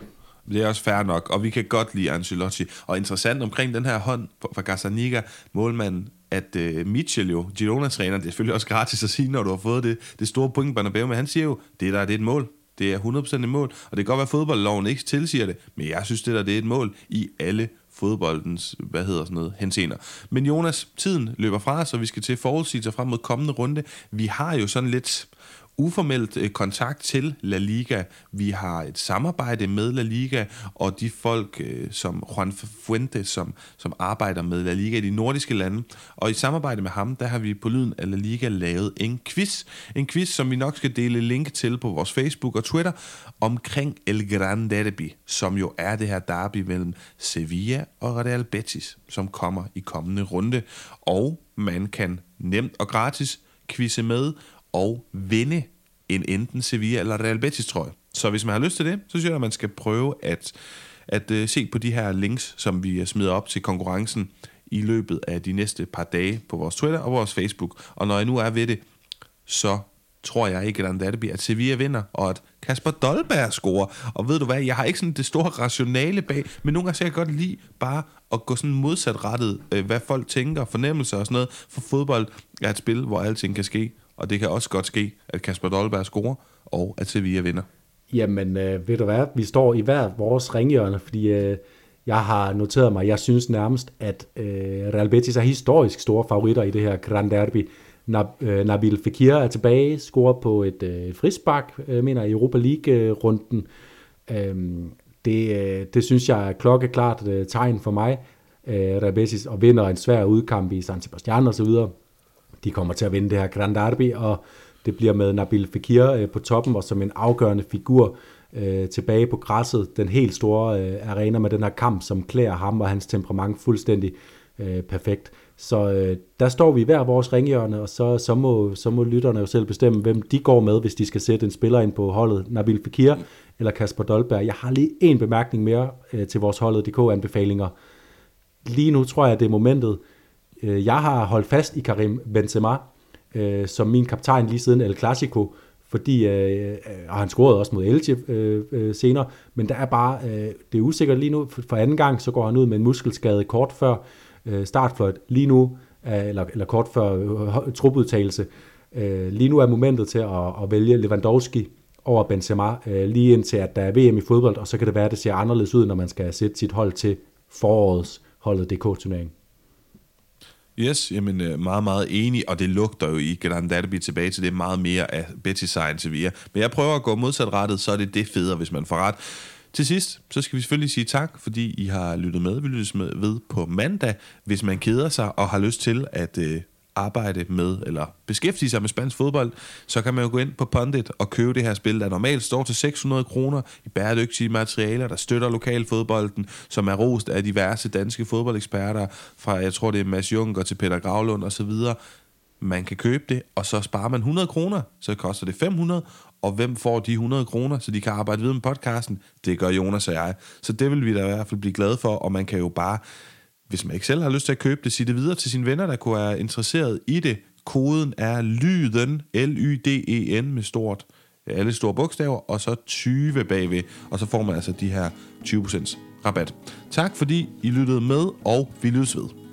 Det er også fair nok, og vi kan godt lide Ancelotti. Og interessant omkring den her hånd fra Gazzaniga, målmanden, at øh, Mitchell jo, Girona-træner, det er selvfølgelig også gratis at sige, når du har fået det, det store point Bernabeu, men han siger jo, det der det er et mål. Det er 100% et mål, og det kan godt være, at fodboldloven ikke tilsiger det, men jeg synes, det der det er et mål i alle fodboldens, hvad hedder sådan noget, henseender. Men Jonas, tiden løber fra os, og vi skal til forudsigelser frem mod kommende runde. Vi har jo sådan lidt uformelt øh, kontakt til La Liga. Vi har et samarbejde med La Liga, og de folk, øh, som Juan Fuente, som, som arbejder med La Liga i de nordiske lande. Og i samarbejde med ham, der har vi på Lyden af La Liga lavet en quiz. En quiz, som vi nok skal dele link til på vores Facebook og Twitter, omkring El Gran Derby, som jo er det her derby mellem Sevilla og Real Betis, som kommer i kommende runde. Og man kan nemt og gratis quizze med og vinde en enten Sevilla eller Real Betis trøje. Så hvis man har lyst til det, så synes jeg, at man skal prøve at, at uh, se på de her links, som vi smider op til konkurrencen i løbet af de næste par dage på vores Twitter og vores Facebook. Og når jeg nu er ved det, så tror jeg ikke, at Derby, at Sevilla vinder, og at Kasper Dolberg scorer. Og ved du hvad, jeg har ikke sådan det store rationale bag, men nogle gange så jeg godt lide bare at gå sådan modsat rettet, øh, hvad folk tænker, fornemmelser og sådan noget. For fodbold er et spil, hvor alting kan ske, og det kan også godt ske, at Kasper Dolberg scorer, og at Sevilla vinder. Jamen, øh, ved du hvad, vi står i hver vores ringhjørne, fordi øh, jeg har noteret mig, jeg synes nærmest, at øh, Real Betis er historisk store favoritter i det her Grand Derby. Nab- øh, Nabil Fekir er tilbage, scorer på et øh, frispark, øh, mener i Europa League-runden. Øh, det, øh, det synes jeg er klokkeklart øh, tegn for mig. Øh, Real Betis og vinder en svær udkamp i San Sebastian og så videre. De kommer til at vinde det her Grand Derby, og det bliver med Nabil Fekir øh, på toppen og som en afgørende figur øh, tilbage på græsset. Den helt store øh, arena med den her kamp, som klæder ham og hans temperament fuldstændig øh, perfekt. Så øh, der står vi i hver vores ringhjørne, og så, så, må, så må lytterne jo selv bestemme, hvem de går med, hvis de skal sætte en spiller ind på holdet. Nabil Fekir eller Kasper Dolberg. Jeg har lige en bemærkning mere øh, til vores holdet DK-anbefalinger. Lige nu tror jeg, det er momentet. Øh, jeg har holdt fast i Karim Benzema øh, som min kaptajn lige siden El Clasico, fordi øh, øh, og han scorede også mod Elche øh, øh, senere, men der er bare, øh, det er usikkert lige nu, for anden gang, så går han ud med en muskelskade kort før øh, startfløjt, lige nu, øh, eller, eller kort før øh, trupudtagelse, øh, lige nu er momentet til at, at vælge Lewandowski over Benzema, øh, lige indtil at der er VM i fodbold, og så kan det være, at det ser anderledes ud, når man skal sætte sit hold til forårets holdet DK-turnering. Yes, jamen øh, meget, meget enig, og det lugter jo i Grand Derby tilbage til det meget mere af Betty Science Sevilla. Men jeg prøver at gå modsat rettet, så er det det federe, hvis man får ret. Til sidst, så skal vi selvfølgelig sige tak, fordi I har lyttet med. Vi lyttes med ved på mandag. Hvis man keder sig og har lyst til at øh, arbejde med, eller beskæftige sig med spansk fodbold, så kan man jo gå ind på Pundit og købe det her spil, der normalt står til 600 kroner i bæredygtige materialer, der støtter lokalfodbolden, som er rost af diverse danske fodboldeksperter, fra jeg tror det er Mads Juncker til Peter Gravlund osv., man kan købe det, og så sparer man 100 kroner, så koster det 500, og hvem får de 100 kroner, så de kan arbejde videre med podcasten? Det gør Jonas og jeg. Så det vil vi da i hvert fald blive glade for, og man kan jo bare hvis man ikke selv har lyst til at købe det, sige det videre til sine venner, der kunne være interesseret i det. Koden er lyden, L-Y-D-E-N med stort, alle store bogstaver, og så 20 bagved, og så får man altså de her 20% rabat. Tak fordi I lyttede med, og vi lyttes ved.